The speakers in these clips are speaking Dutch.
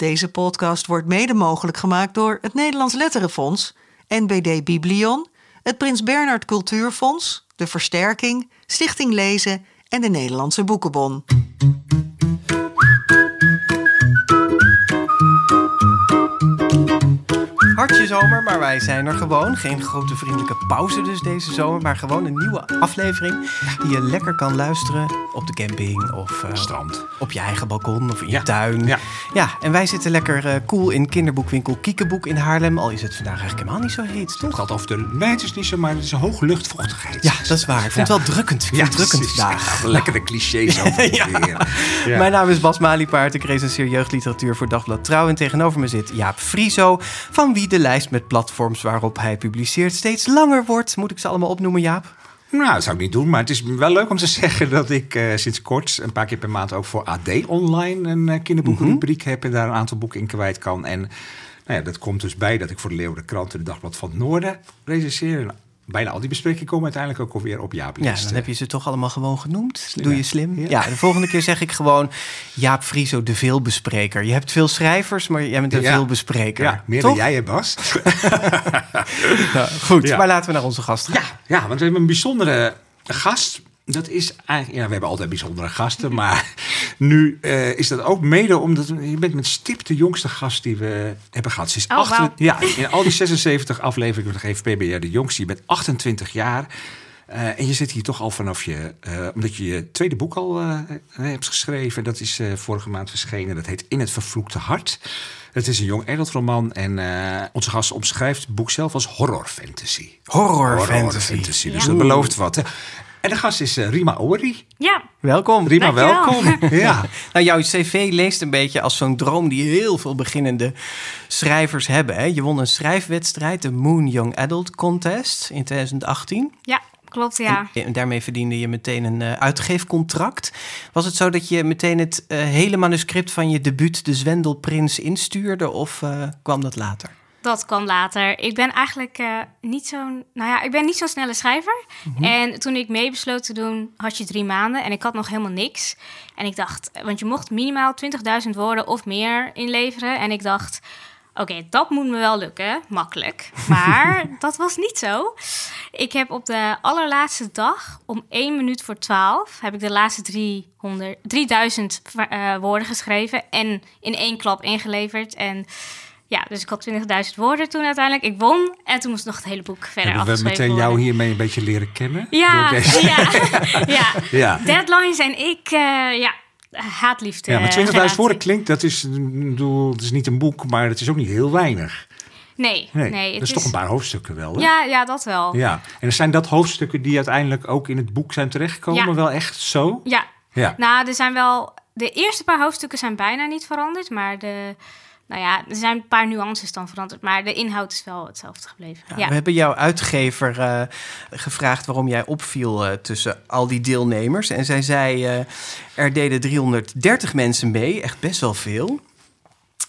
Deze podcast wordt mede mogelijk gemaakt door het Nederlands Letterenfonds, NBD Biblion, het Prins Bernhard Cultuurfonds, de Versterking, Stichting Lezen en de Nederlandse Boekenbon. Hartje zomer, maar wij zijn er gewoon. Geen grote vriendelijke pauze dus deze zomer, maar gewoon een nieuwe aflevering die je lekker kan luisteren op de camping of eh, Strand. op je eigen balkon of in je Ja. tuin. Ja. ja, en wij zitten lekker eh, cool in kinderboekwinkel Kiekeboek in Haarlem. Al is het vandaag eigenlijk helemaal niet zo heet, Het toch? gaat over de... Nee, het is niet zo, maar het is een hoge luchtvochtigheid. Ja, dat is waar. Ik vond het wel drukkend. Ik vond het drukkend vandaag. Ja, lekkere clichés over Ja. ja. Ja. Mijn naam is Bas Maliepaard. Ik recenseer jeugdliteratuur voor Dagblad Trouw. En tegenover me zit Jaap Frieso. Van wie de lijst met platforms waarop hij publiceert steeds langer wordt. Moet ik ze allemaal opnoemen, Jaap? Nou, dat zou ik niet doen, maar het is wel leuk om te zeggen dat ik eh, sinds kort een paar keer per maand ook voor AD Online een eh, kinderboekenrubriek heb en daar een aantal boeken in kwijt kan. En nou ja, dat komt dus bij dat ik voor de Leeuwen de Krant en de Dagblad van het Noorden recenseer. En bijna al die besprekingen komen uiteindelijk ook alweer op Jaap Ja, dan heb je ze toch allemaal gewoon genoemd. Doe je slim. Ja. Ja. de volgende keer zeg ik gewoon Jaap Frieso, de veelbespreker. Je hebt veel schrijvers, maar jij bent een Ja. veelbespreker. Ja, meer Toch? dan jij, hè, Bas. Ja, goed, maar laten we naar onze gast gaan. Ja, ja, want we hebben een bijzondere gast. Dat is eigenlijk, ja, we hebben altijd bijzondere gasten, maar nu eh, is dat ook mede omdat je bent met stip de jongste gast die we hebben gehad. Ze is Oh, ja, in al die 76 afleveringen van de GVP ben jij de jongste. Je bent 28 jaar. Eh, en je zit hier toch al vanaf je, eh, omdat je je tweede boek al eh, hebt geschreven. Dat is eh, vorige maand verschenen. Dat heet In het Vervloekte Hart. Het is een jong adult roman en eh, onze gast omschrijft het boek zelf als horror fantasy. Horror, fantasy. Dus Ja. dat belooft wat. Hè? En de gast is eh, Rima Ori. Ja, Welkom. Rima, Dankjewel. welkom. ja. Nou, jouw cv leest een beetje als zo'n droom die heel veel beginnende schrijvers hebben. Hè? Je won een schrijfwedstrijd, de Moon Young Adult Contest in 2018. ja, klopt, ja. En daarmee verdiende je meteen een eh, uitgeefcontract. Was het zo dat je meteen het eh, hele manuscript van je debuut, De Zwendelprins, instuurde? Of eh, kwam dat later? Dat kwam later. Ik ben eigenlijk eh, niet zo'n... Nou ja, ik ben niet zo'n snelle schrijver. En toen ik mee besloot te doen, had je drie maanden. En ik had nog helemaal niks. En ik dacht... Want je mocht minimaal 20.000 woorden of meer inleveren. En ik dacht... Oké, dat moet me wel lukken. Makkelijk. Maar dat was niet zo. Ik heb op de allerlaatste dag, om 1 minuut voor 12... heb ik de laatste 300, 3000 eh, woorden geschreven. En in één klap ingeleverd. En... Ja, dus ik had 20.000 woorden toen uiteindelijk. Ik won en toen moest nog het hele boek verder Hebben we meteen jou hiermee een beetje leren kennen? Ja, ja, ja. Ja. Deadlines en ik, eh, ja, haatliefde. Ja, maar 20.000 relatie. woorden klinkt, dat is, bedoel, het is niet een boek, maar het is ook niet heel weinig. Nee, Nee, nee. het dat is toch een paar hoofdstukken wel, hè? Ja, ja, dat wel. Ja. En zijn dat hoofdstukken die uiteindelijk ook in het boek zijn terechtgekomen? Ja. Wel echt zo? Ja. Ja. Nou, er zijn wel... De eerste paar hoofdstukken zijn bijna niet veranderd, maar de... Nou ja, er zijn een paar nuances dan veranderd, maar de inhoud is wel hetzelfde gebleven. Ja, Ja, We hebben jouw uitgever eh, gevraagd waarom jij opviel eh, tussen al die deelnemers. En zij zei, eh, er deden 330 mensen mee, echt best wel veel.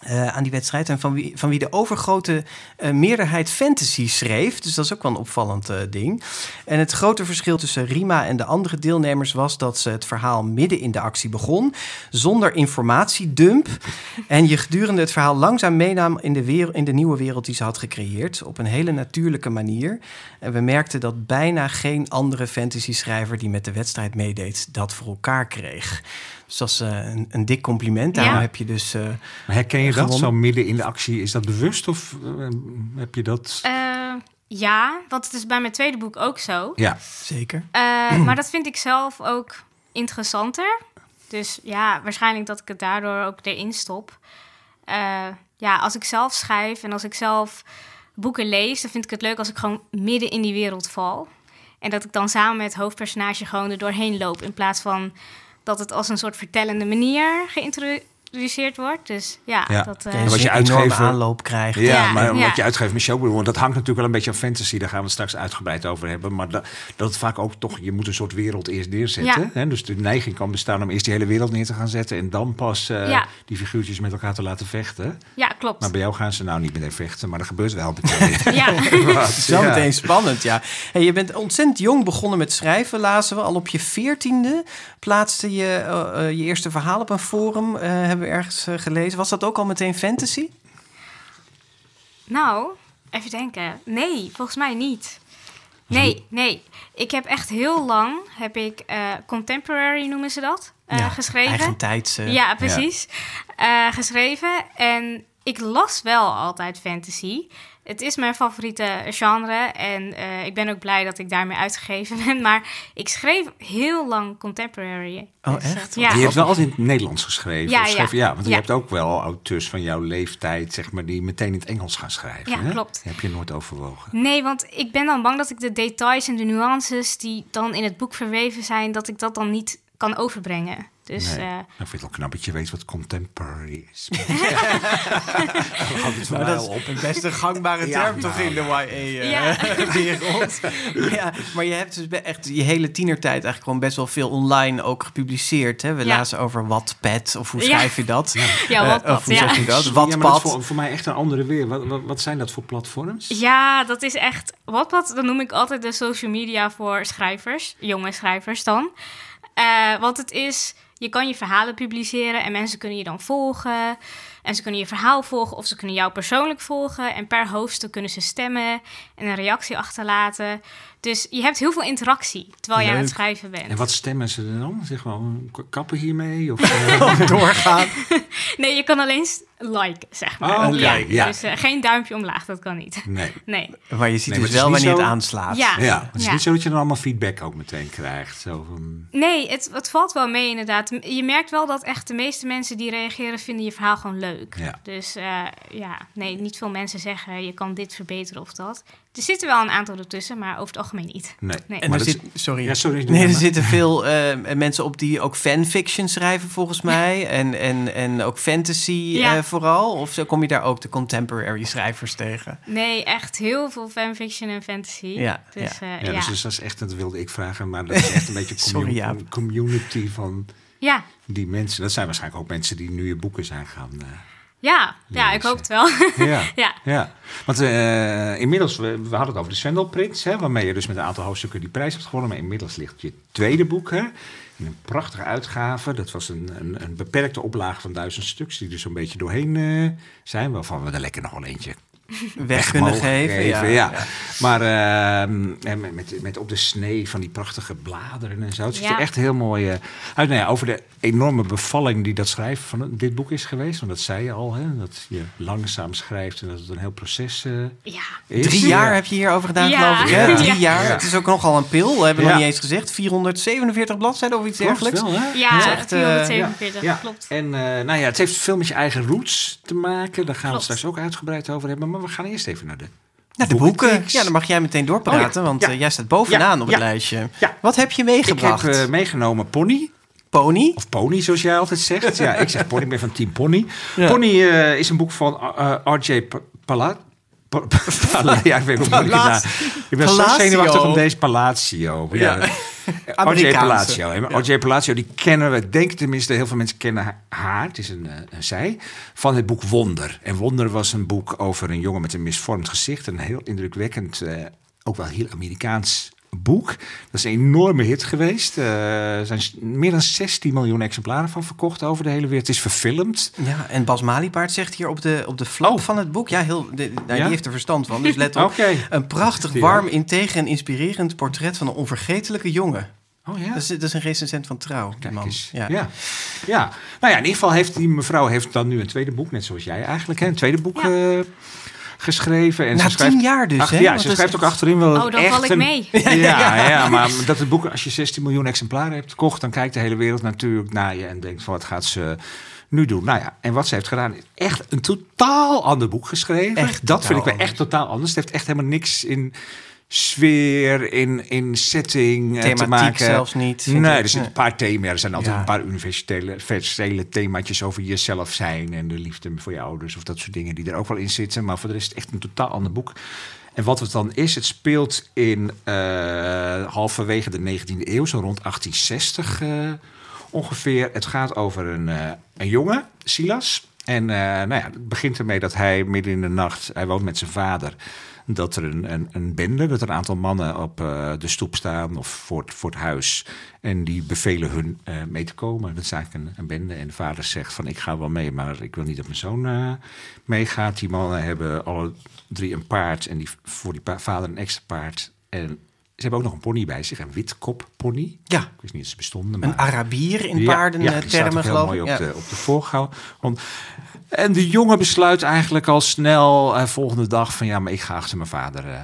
Eh, aan die wedstrijd. En van wie, van wie de overgrote eh, meerderheid fantasy schreef. Dus dat is ook wel een opvallend eh, ding. En het grote verschil tussen Rima en de andere deelnemers was dat ze het verhaal midden in de actie begon. Zonder informatiedump. En je gedurende het verhaal langzaam meenam in de, wereld, in de nieuwe wereld die ze had gecreëerd. Op een hele natuurlijke manier. En we merkten dat bijna geen andere fantasy-schrijver die met de wedstrijd meedeed, dat voor elkaar kreeg. Dus dat is een, een dik compliment. Daarom Ja. heb je dus. eh, herken je dat Gewonnen. zo midden in de actie? Is dat bewust of eh, heb je dat... Eh, ja, want het is bij mijn tweede boek ook zo. Ja. zeker. Eh, maar dat vind ik zelf ook interessanter. Dus ja, waarschijnlijk dat ik het daardoor ook erin stop. Eh, ja, als ik zelf schrijf en als ik zelf boeken lees, dan vind ik het leuk als ik gewoon midden in die wereld val. En dat ik dan samen met het hoofdpersonage gewoon er doorheen loop. In plaats van dat het als een soort vertellende manier geïntroduceerd wordt. Dus ja, Ja. dat... eh, Ja, wat je enorme uitgever- aanloop krijgt. Ja, Ja, maar ja. wat je uitgeeft met want dat hangt natuurlijk wel een beetje aan fantasy. Daar gaan we het straks uitgebreid over hebben. Maar dat, dat het vaak ook toch, je moet een soort wereld eerst neerzetten. Ja. Hè? Dus de neiging kan bestaan om eerst die hele wereld neer te gaan zetten. En dan pas eh, Ja. die figuurtjes met elkaar te laten vechten. ja, klopt. Maar bij jou gaan ze nou niet meteen vechten, maar dat gebeurt wel meteen. Ja. Wat, Het is wel ja. meteen spannend, ja. Hey, je bent ontzettend jong begonnen met schrijven, lazen we. Al op je veertiende plaatste je eh, je eerste verhaal op een forum, eh, hebben hebben we ergens eh, gelezen. Was dat ook al meteen fantasy? Nou, even denken. Nee, volgens mij niet. Nee, nee. Ik heb echt heel lang, heb ik eh, contemporary noemen ze dat, eh, Ja, geschreven. Eigentijds. eh, ja, precies. Geschreven. En ik las wel altijd fantasy. Het is mijn favoriete genre. En eh, ik ben ook blij dat ik daarmee uitgegeven ben. Maar ik schreef heel lang contemporary. Oh, Dus, echt? ja. je hebt wel altijd in het Nederlands geschreven. Ja, of schreef- ja. ja, want je hebt ook wel auteurs van jouw leeftijd, zeg maar, die meteen in het Engels gaan schrijven. Ja, hè? klopt. heb je nooit overwogen. Nee, want ik ben dan bang dat ik de details en de nuances die dan in het boek verweven zijn, dat ik dat dan niet kan overbrengen. Dus nee. eh, Nou, ik vind het wel knap dat je weet wat contemporary is. Maar dat is op. een best een gangbare Ja, term toch nou. in de. YA-wereld. ja, maar je hebt dus echt je hele tienertijd eigenlijk gewoon best wel veel online ook gepubliceerd. Hè? We Ja. lazen over Wattpad, of hoe schrijf je dat? ja, Eh, wat of hoe ja. zeg je dat? Ja, maar dat is Wattpad. voor, voor mij echt een andere weer. Wat, wat, wat zijn dat voor platforms? Ja, dat is echt. Wattpad, dat noem ik altijd de social media voor schrijvers, jonge schrijvers dan. Eh, want het is, je kan je verhalen publiceren en mensen kunnen je dan volgen. En ze kunnen je verhaal volgen of ze kunnen jou persoonlijk volgen. En per hoofdstuk kunnen ze stemmen en een reactie achterlaten. Dus je hebt heel veel interactie terwijl je aan het schrijven bent. En wat stemmen ze er dan? Zeg maar, kappen hiermee? Of, eh, doorgaan. Nee, je kan alleen liken, zeg maar. Oh, ja. ja. Dus eh, geen duimpje omlaag, dat kan niet. nee. Nee. Maar je ziet Nee, dus wel wanneer het aanslaat. Ja. Ja, het is Ja. niet zo dat je dan allemaal feedback ook meteen krijgt. Zo van, Nee, het, het valt wel mee inderdaad. Je merkt wel dat echt de meeste mensen die reageren vinden je verhaal gewoon leuk. Ja. Dus eh, ja, nee, niet veel mensen zeggen je kan dit verbeteren of dat. Er zitten wel een aantal ertussen, maar over het algemeen niet. nee. Nee. En Maar er zit, sorry. Ja, sorry, doe Nee, maar. er zitten veel eh, mensen op die ook fanfiction schrijven, volgens mij. En, en, en ook fantasy Ja. eh, vooral. Of zo kom je daar ook de contemporary schrijvers tegen? Nee, echt heel veel fanfiction en fantasy. Ja, dus, ja. eh, Ja, ja. dus, dus dat is echt, dat wilde ik vragen, maar dat is echt een beetje Sorry, commu- Jaap. community van ja. die mensen. Dat zijn waarschijnlijk ook mensen die nu je boeken zijn gaan. Ja, ja, ik hoop het wel. ja. ja. Ja, want eh, inmiddels, we, we hadden het over de Swendelprins, hè, waarmee je dus met een aantal hoofdstukken die prijs hebt gewonnen. Maar inmiddels ligt je tweede boek hè, in een prachtige uitgave. Dat was een, een, een beperkte oplage van duizend stuks, die er zo'n beetje doorheen eh, zijn. Waarvan we er lekker nog wel eentje Weg kunnen geven. ja. ja. Maar ehm, en met, met, op de snee van die prachtige bladeren en zo. Het ziet Ja. er echt heel mooi eh, uit. Nou ja, over de enorme bevalling die dat schrijven van dit boek is geweest. Want dat zei je al, hè, dat je langzaam schrijft en dat het een heel proces eh, Ja. is. Drie jaar heb je hierover gedaan, Ja. geloof ik. Hè? Drie Ja. jaar. Ja. Het is ook nogal een pil, hebben we Ja. nog niet eens gezegd. 447 bladzijden of iets Klopt dergelijks. wel, hè? Ja, echt, eh, 447, Ja, klopt. En eh, nou ja, het heeft veel met je eigen roots te maken. Daar gaan we het straks ook uitgebreid over hebben. Maar we gaan eerst even naar de Nou, de boeken. Ja, dan mag jij meteen doorpraten, Oh ja. want Ja. eh, jij staat bovenaan Ja. op het lijstje. Wat heb je Ik meegebracht? heb eh, meegenomen Pony. Pony? Of Pony, zoals jij altijd zegt. Ja, ik zeg Pony, ik ben van Team Pony. Pony eh, is een boek van R.J. Pa- Pala- Pa- Pala- ja, ik weet niet hoe ik. Ik ben zo zenuwachtig om deze Palacio. Ja. Amerikaanse. Palacio. Palacio, die kennen we, denk tenminste, heel veel mensen kennen haar. Het is een, eh, een zij. Van het boek Wonder. En Wonder was een boek over een jongen met een misvormd gezicht. Een heel indrukwekkend, eh, ook wel heel Amerikaans boek. Dat is een enorme hit geweest. Eh, er zijn meer dan 16 miljoen exemplaren van verkocht over de hele wereld. Het is verfilmd. Ja, en Bas Maliepaard zegt hier op de, op de flap Oh. van het boek... Ja, heel, de, nou, Ja? die heeft er verstand van, dus let op. Oké. Een prachtig, warm, integer en inspirerend portret van een onvergetelijke jongen. Oh ja? Dat, is, dat is een recensent van Trouw, die Kijk man. eens. Ja. Ja. Ja. Nou ja, in ieder geval heeft die mevrouw heeft dan nu een tweede boek, net zoals jij eigenlijk, hè, een tweede boek Ja. eh, geschreven. En Na ze schrijft, tien jaar dus, Ach, hè? Ja, ze schrijft ook achterin wel Oh, dan echt val ik een- mee. Ja, ja, maar dat het boek, als je 16 miljoen exemplaren hebt gekocht, dan kijkt de hele wereld natuurlijk naar je en denkt van wat gaat ze nu doen. Nou ja, en wat ze heeft gedaan is echt een totaal ander boek geschreven. Echt dat vind ik wel echt totaal anders. Het heeft echt helemaal niks in sfeer, in, in setting eh, te Thematiek maken. zelfs niet, Nee, er zitten een paar thema's. Er zijn altijd Ja. een paar universele, universele themaatjes over jezelf zijn en de liefde voor je ouders of dat soort dingen die er ook wel in zitten. Maar voor de rest echt een totaal ander boek. En wat het dan is, het speelt in eh, halverwege de 19e eeuw, zo rond 1860 eh, ongeveer. Het gaat over een, een jongen, Silas. En uh, nou ja, het begint ermee dat hij midden in de nacht, hij woont met zijn vader, dat er een, een, een bende, dat er een aantal mannen op uh, de stoep staan of voor het, voor het huis. En die bevelen hun uh, mee te komen. Dat is eigenlijk een, bende. En de vader zegt van ik ga wel mee, maar ik wil niet dat mijn zoon meegaat. Die mannen hebben alle drie een paard en die, voor die vader een extra paard. En ze hebben ook nog een pony bij zich, een witkoppony. Ja. Ik wist niet dat ze bestonden. Maar... Een Arabier in paardentermen, geloof ik. mooi op, de, op de voorgrond. En de jongen besluit eigenlijk al snel uh, volgende dag van... ja, maar ik ga achter mijn vader uh,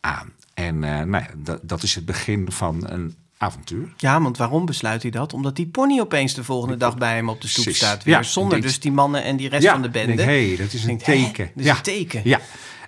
aan. En uh, nou ja, dat, is het begin van een avontuur. Ja, want waarom besluit hij dat? Omdat die pony opeens de volgende dag bij hem op de stoep staat. Weer, ja, zonder dus die mannen en die rest ja, van de bende. Hey, dat is een teken. Dat is ja. een teken. Ja.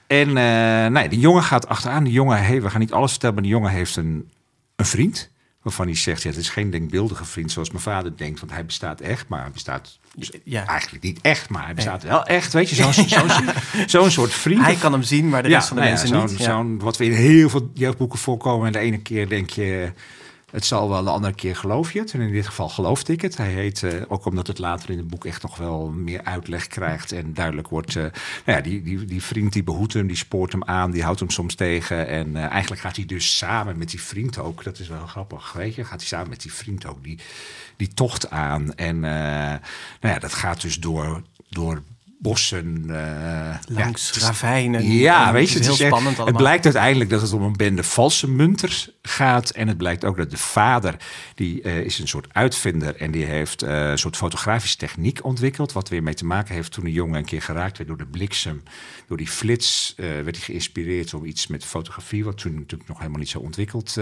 En uh, nee, de jongen gaat achteraan. De jongen, hey, we gaan niet alles vertellen, maar de jongen heeft een, een vriend. Waarvan hij zegt, ja, het is geen denkbeeldige vriend zoals mijn vader denkt. Want hij bestaat echt, maar hij bestaat ja. eigenlijk niet echt. Maar hij bestaat wel echt, weet je, zo'n zo soort vriend. Hij kan hem zien, maar de rest van de nou mensen niet. Zo'n, wat we in heel veel jeugdboeken voorkomen. En de ene keer denk je, het zal wel, de andere keer geloof je het. En in dit geval geloofde ik het. Hij heet, uh, ook omdat het later in het boek echt nog wel meer uitleg krijgt. En duidelijk wordt, uh, nou ja, die, die, die vriend die behoedt hem, die spoort hem aan, die houdt hem soms tegen. En uh, eigenlijk gaat hij dus samen met die vriend ook, dat is wel grappig, weet je, gaat hij samen met die vriend ook die, die tocht aan. En nou ja, dat gaat dus door, door bossen. Uh, Langs ja, ravijnen. Ja, weet je, het is heel echt, spannend allemaal. Het blijkt uiteindelijk dat het om een bende valse munters gaat. En het blijkt ook dat de vader, die uh, is een soort uitvinder... en die heeft uh, een soort fotografische techniek ontwikkeld... wat weer mee te maken heeft toen de jongen een keer geraakt werd door de bliksem. Door die flits werd hij geïnspireerd om iets met fotografie... wat toen natuurlijk nog helemaal niet zo ontwikkeld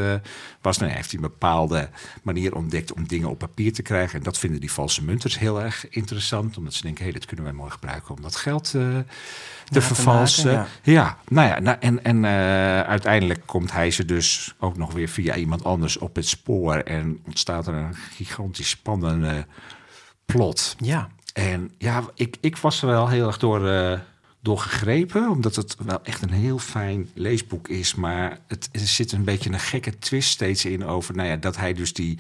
was. Nou, hij heeft hij een bepaalde manier ontdekt om dingen op papier te krijgen. En dat vinden die valse munters heel erg interessant. Omdat ze denken, hé, hey, dat kunnen wij mooi gebruiken om dat geld te vervalsen. ja. ja. nou ja, nou, en, en uiteindelijk komt hij ze dus ook nog weer via iemand anders op het spoor en ontstaat er een gigantisch spannende plot. Ja. En ja, ik, ik was er wel heel erg door, uh, door gegrepen, omdat het wel echt een heel fijn leesboek is. Maar het, er zit een beetje een gekke twist steeds in over, nou ja, dat hij dus die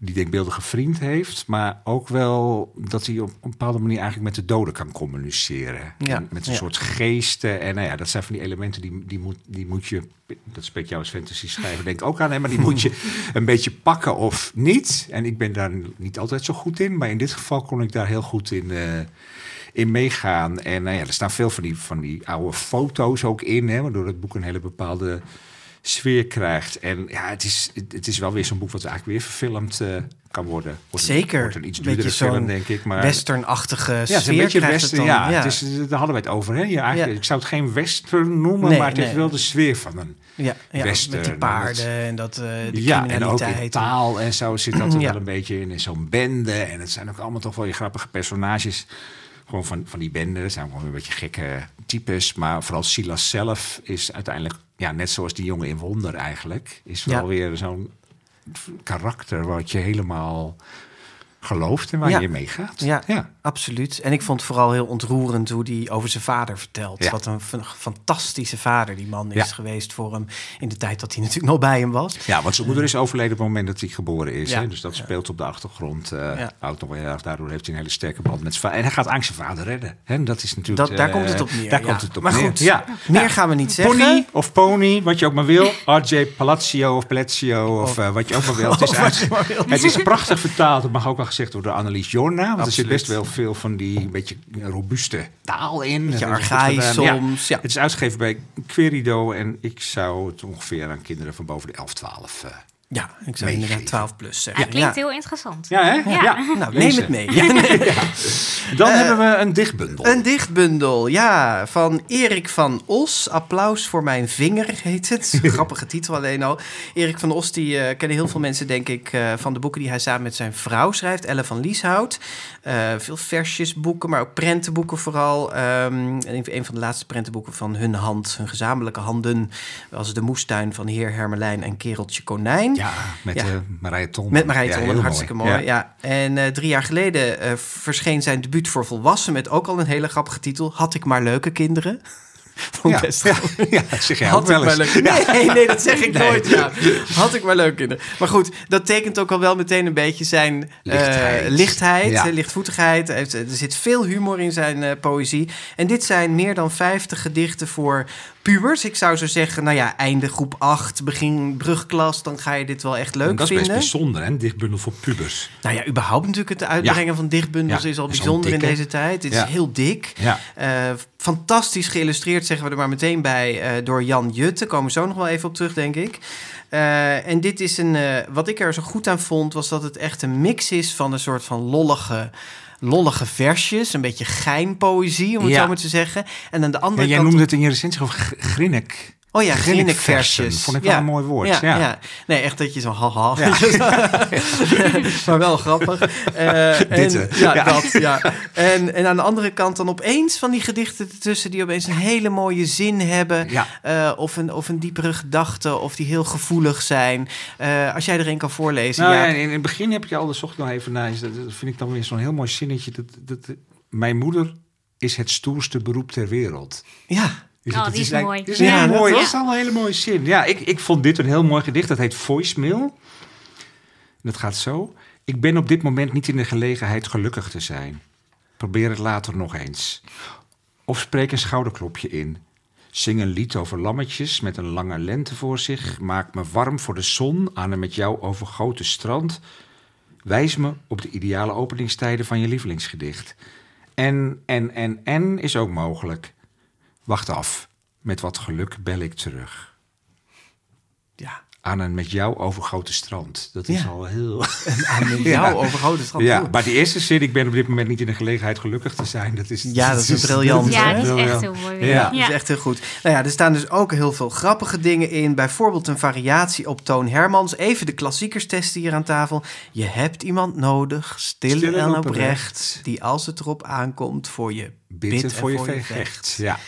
die denkbeeldige vriend heeft, maar ook wel dat hij op een bepaalde manier eigenlijk met de doden kan communiceren. Ja, en met een ja. soort geesten. En nou ja, dat zijn van die elementen die, die, moet, die moet je, dat spreekt jou als fantasy schrijver denk ik ook aan, hè, maar die moet je een beetje pakken of niet. En ik ben daar niet altijd zo goed in, maar in dit geval kon ik daar heel goed in. Uh, in meegaan. En nou ja, er staan veel van die, van die oude foto's ook in, hè, waardoor het boek een hele bepaalde sfeer krijgt. En ja, het is, het is wel weer zo'n boek wat eigenlijk weer verfilmd uh, kan worden. Wordt Zeker. Wordt een iets duurdere film, denk ik. Maar, westernachtige ja, sfeer is een beetje western. het ja, ja. Het is, daar hadden we het over. Hè? Ja. Ik zou het geen western noemen, Nee, maar het heeft nee. wel de sfeer van een ja, ja, western. met die paarden en dat, eh die ja, en ook in taal en zo zit dat er wel een beetje in. in Zo'n bende. En het zijn ook allemaal toch wel je grappige personages. Gewoon van, van die bende. Zijn gewoon een beetje gekke types. Maar vooral Silas zelf is uiteindelijk... Ja, net zoals die jongen in Wonder eigenlijk. Is wel Ja. weer zo'n karakter wat je helemaal gelooft en waar Ja. je mee gaat. Ja. ja. Absoluut. En ik vond het vooral heel ontroerend hoe hij over zijn vader vertelt. Ja. Wat een fantastische vader die man is Ja. geweest voor hem. In de tijd dat hij natuurlijk nog bij hem was. Ja, want zijn moeder is overleden op het moment dat hij geboren is. Ja. Hè? Dus dat speelt op de achtergrond. Ja. Houdt nog wel heel erg. Daardoor heeft hij een hele sterke band met zijn vader. En hij gaat angst zijn vader redden. Hè? Dat is natuurlijk... Dat, daar eh, komt het op neer. Daar ja. komt het op maar neer. goed, Ja. meer gaan we niet zeggen. Pony of pony, wat je ook maar wil. RJ Palazzo of Palacio of eh, wat je ook maar wil. Het is, het is prachtig vertaald. Dat mag ook wel gezegd worden door Annelies Jorna. Want er zit Absoluut. best wel veel van die beetje robuuste taal in. Beetje archaïs. Ja. soms. Ja. Het is uitgegeven bij Querido. En ik zou het ongeveer aan kinderen van boven de 11, 12... eh, Ja, ik zou inderdaad 12 plus Ja, zeggen. klinkt heel interessant. ja, hè? Ja. Nou, neem het mee. Dan Eh, hebben we een dichtbundel. Een dichtbundel, ja, van Erik van Os. Applaus voor mijn vinger heet het. Grappige titel alleen al. Erik van Os, die eh, kennen heel veel mensen, denk ik, eh, van de boeken die hij samen met zijn vrouw schrijft, Elle van Lieshout. Eh, veel versjesboeken, maar ook prentenboeken vooral. Ehm, en een een van de laatste prentenboeken van hun hand, hun gezamenlijke handen, was De Moestuin van Heer Hermelijn en Kereltje Konijn. Ja, met Ja. eh Marije Ton. Met Marije Ja, Tonnen, hartstikke mooi. Ja. En eh, drie jaar geleden eh, verscheen zijn debuut voor volwassenen met ook al een hele grappige titel. Had ik maar leuke kinderen. Ja. best Ja. grappig. Ja, dat zeg jij Had wel maar leuk. Nee, nee, dat zeg ik nooit. Ja. Had ik maar leuk vinden. Maar goed, dat tekent ook al wel meteen een beetje zijn eh, Lichtheid. lichtheid, eh, lichtvoetigheid. Er zit veel humor in zijn eh, poëzie. En dit zijn meer dan 50 gedichten voor pubers. Ik zou zo zeggen, nou ja, einde groep 8, begin brugklas, dan ga je dit wel echt leuk dat is vinden. best bijzonder, hè? Dichtbundel voor pubers. Nou ja, überhaupt natuurlijk het uitbrengen van dichtbundels Ja, is al bijzonder in deze tijd. Het Ja. is heel dik. Ja. Fantastisch geïllustreerd, zeggen we er maar meteen bij, eh, door Jan Jutte. Komen we zo nog wel even op terug, denk ik. Eh, en dit is een. eh, wat ik er zo goed aan vond, was dat het echt een mix is van een soort van lollige. Lollige versjes, een beetje geinpoëzie, om het Ja. zo maar te zeggen. En aan de Ja, andere jij kant... noemde het in je recensie over gr- grinnik. Oh ja, grinnikversjes. Vond ik wel een mooi woord, Ja, ja. ja. Nee, echt dat je zo haha. maar wel grappig. Eh, en, Dit, ja, dat. Ja. En, en aan de andere kant dan opeens van die gedichten ertussen... die opeens een hele mooie zin hebben. Ja. eh, of, een, of een diepere gedachte. Of die heel gevoelig zijn. Eh, als jij er een kan voorlezen. Nou, ja. ja, in het begin heb je al, de zocht nog even naar. Dat, dat vind ik dan weer zo'n heel mooi zinnetje. Dat, dat, mijn moeder is het stoerste beroep ter wereld. ja. Is Oh, het- die is mooi. Het is een Ja, mooi. Dat is al een hele mooie zin. Ja, ik, ik vond dit een heel mooi gedicht. Dat heet Voicemail. Dat gaat zo. Ik ben op dit moment niet in de gelegenheid gelukkig te zijn. Probeer het later nog eens. Of spreek een schouderklopje in. Zing een lied over lammetjes met een lange lente voor zich. Maak me warm voor de zon aan een met jou overgoten strand. Wijs me op de ideale openingstijden van je lievelingsgedicht. En, en, en, en is ook mogelijk. Wacht af. Met wat geluk bel ik terug. ja. Aan een met jou overgoten strand. Dat is Ja. al heel... Aan met Ja. jou overgoten strand. Ja, maar die eerste zin, ik ben op dit moment niet in de gelegenheid gelukkig te zijn. Dat is, Ja, dat is een briljant, Ja, die is echt heel mooi. Ja. Ja, dat is echt heel goed. Nou ja, er staan dus ook heel veel grappige dingen in. Bijvoorbeeld een variatie op Toon Hermans. Even de klassiekers testen hier aan tafel. Je hebt iemand nodig, stil, Stil en en oprecht. oprecht, die als het erop aankomt voor je Bid bidt en en voor je vecht. Ja.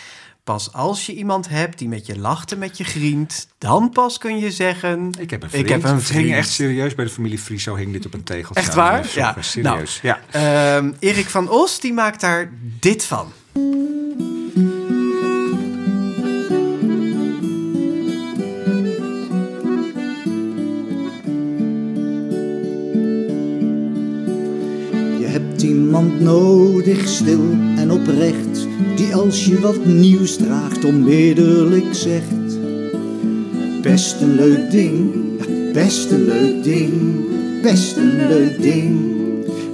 Pas als je iemand hebt die met je lacht en met je grient, dan pas kun je zeggen... Ik heb een vriend. Ik heb een Het ging vriend. echt serieus bij de familie Friso. Hing dit op een tegeltje. Echt waar? Ja. Serieus. Nou, ja. Ehm, Erik van Os, die maakt daar dit van. Hebt iemand nodig, stil en oprecht, die als je wat nieuws draagt onmiddellijk zegt. Best een leuk ding, best een leuk ding, best een leuk ding.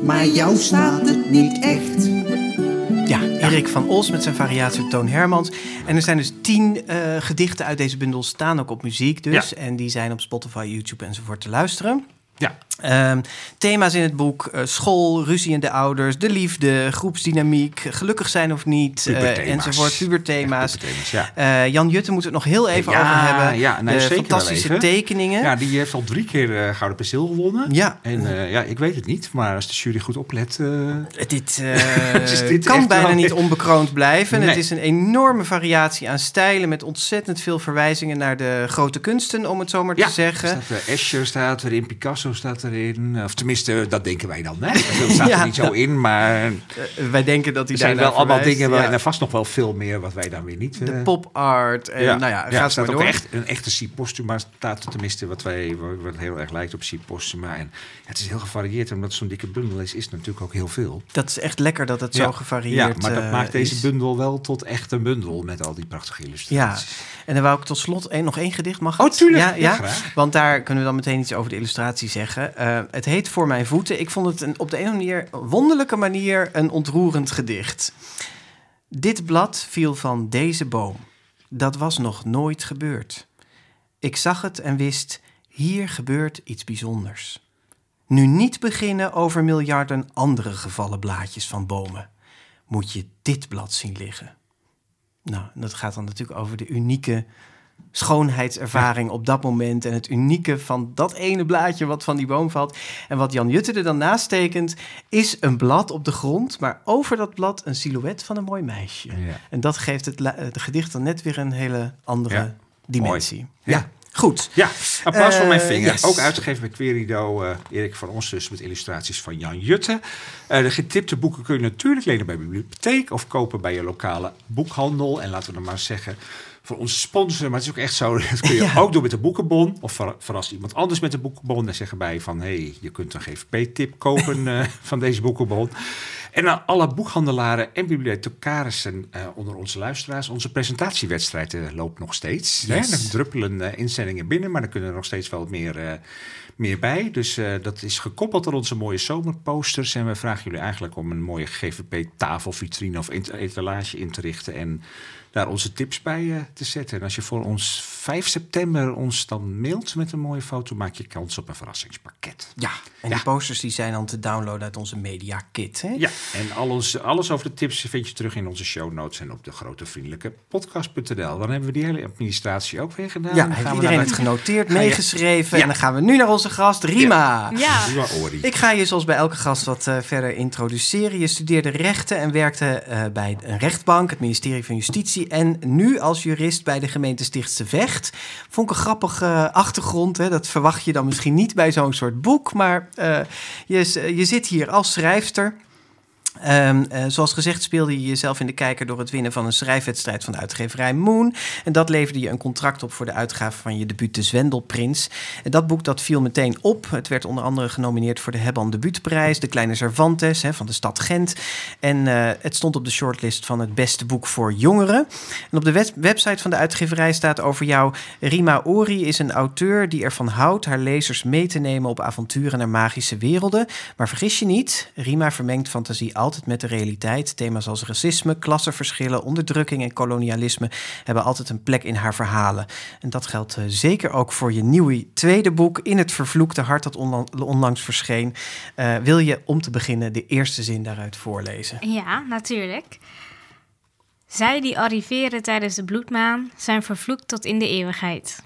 Maar jou staat het niet echt. Ja, Erik van Os met zijn variatie op Toon Hermans. En er zijn dus tien eh, gedichten uit deze bundel staan ook op muziek dus. En die zijn op Spotify, YouTube enzovoort te luisteren. Ja. Ehm, thema's in het boek: eh, school, ruzie in de ouders, de liefde, groepsdynamiek, gelukkig zijn of niet, eh, enzovoort, puberthema's. Ja. Eh, Jan Jutte moeten we het nog heel even Ja, over hebben. ja, nou, de zeker fantastische tekeningen. Ja, die heeft al drie keer Gouden Penseel gewonnen. Ja. En ja, ik weet het niet, maar als de jury goed oplet... Dit, dit kan bijna wel- niet onbekroond blijven. Nee. Het is een enorme variatie aan stijlen met ontzettend veel verwijzingen naar de grote kunsten, om het zo maar ja, te zeggen. Staat, er Escher staat Picasso staat erin. Of tenminste, dat denken wij dan. Hè? Dat staat Ja. er niet zo in, maar Eh, wij denken dat hij er zijn wel allemaal dingen... Waar, Ja. en vast nog wel veel meer wat wij dan weer niet... De eh, pop art. En, nou ja, er gaat staat ook echt een echte C. Postuma staat er tenminste wat wij wat heel erg lijkt op C. Postuma. En ja, het is heel gevarieerd, omdat zo'n dikke bundel is, is natuurlijk ook heel veel. Dat is echt lekker dat het Ja. zo gevarieerd Ja, maar dat eh, maakt deze is. bundel wel tot echt een bundel met al die prachtige Ja, illustraties. en dan wou ik tot slot één, nog één gedicht, mag Oh, tuurlijk. Ja, Ja, ja? want daar kunnen we dan meteen iets over de illustratie Eh, het heet Voor mijn voeten. Ik vond het een, op de een of andere wonderlijke manier een ontroerend gedicht. Dit blad viel van deze boom. Dat was nog nooit gebeurd. Ik zag het en wist, hier gebeurt iets bijzonders. Nu niet beginnen over miljarden andere gevallen blaadjes van bomen. Moet je dit blad zien liggen. Nou, dat gaat dan natuurlijk over de unieke schoonheidservaring op dat moment. En het unieke van dat ene blaadje wat van die boom valt. En wat Jan Jutte er dan naast tekent, is een blad op de grond. Maar over dat blad een silhouet van een mooi meisje. Ja. En dat geeft het, het gedicht dan net weer een hele andere Ja, dimensie. Ja, Goed. Ja, applaus voor mijn Eh, vinger. yes. Ook uitgegeven bij Querido, eh Erik van ons dus met illustraties van Jan Jutte. Eh, de getipte boeken kun je natuurlijk lenen bij de bibliotheek of kopen bij je lokale boekhandel. En laten we dan maar zeggen, voor onze sponsor, maar het is ook echt zo, dat kun je Ja. ook doen met de boekenbon. Of ver- verrast iemand anders met de boekenbon en zeggen bij van, hé, hey, je kunt een GVP-tip kopen eh, van deze boekenbon. En aan alle boekhandelaren en bibliothecarissen eh, onder onze luisteraars. Onze presentatiewedstrijd eh, loopt nog steeds. Yes. Hè? Er druppelen inzendingen binnen, maar er kunnen er nog steeds wel meer, meer bij. Dus dat is gekoppeld aan onze mooie zomerposters. En we vragen jullie eigenlijk om een mooie GVP-tafelvitrine of int- etalage in te richten. En daar onze tips bij eh, te zetten. En als je voor ons 5 september ons dan mailt met een mooie foto, maak je kans op een verrassingspakket. Ja, en die posters die zijn dan te downloaden uit onze media kit. Hè? Ja, en alles, alles over de tips vind je terug in onze show notes en op de grote vriendelijke podcast.nl. Dan hebben we die hele administratie ook weer gedaan. Ja, Dan heeft gaan we iedereen het de- genoteerd, meegeschreven. Ja. En dan gaan we nu naar onze gast, Rima. Ja. Nieuwe Ori. Ik ga je zoals bij elke gast wat eh, verder introduceren. Je studeerde rechten en werkte eh, bij een rechtbank, het ministerie van Justitie. En nu als jurist bij de gemeente Stichtse Vecht. Vond ik een grappige achtergrond. Hè? Dat verwacht je dan misschien niet bij zo'n soort boek. Maar eh, je, je zit hier als schrijfster. Ehm, eh, zoals gezegd speelde je jezelf in de kijker door het winnen van een schrijfwedstrijd van de uitgeverij Moon. En dat leverde je een contract op voor de uitgave van je debuut De Zwendelprins. En dat boek dat viel meteen op. Het werd onder andere genomineerd voor de Hebban Debuutprijs, De Kleine Cervantes van de stad Gent. En eh, het stond op de shortlist van het beste boek voor jongeren. En op de web- website van de uitgeverij staat over jou... Rima Ori is een auteur die ervan houdt haar lezers mee te nemen op avonturen naar magische werelden. Maar vergis je niet, Rima vermengt fantasie altijd met de realiteit. Thema's als racisme, klassenverschillen, onderdrukking en kolonialisme hebben altijd een plek in haar verhalen. En dat geldt eh, zeker ook voor je nieuwe tweede boek, In het Vervloekte Hart, dat onla- onlangs verscheen. Eh, wil je om te beginnen de eerste zin daaruit voorlezen? Ja, natuurlijk. Zij die arriveren tijdens de bloedmaan zijn vervloekt tot in de eeuwigheid.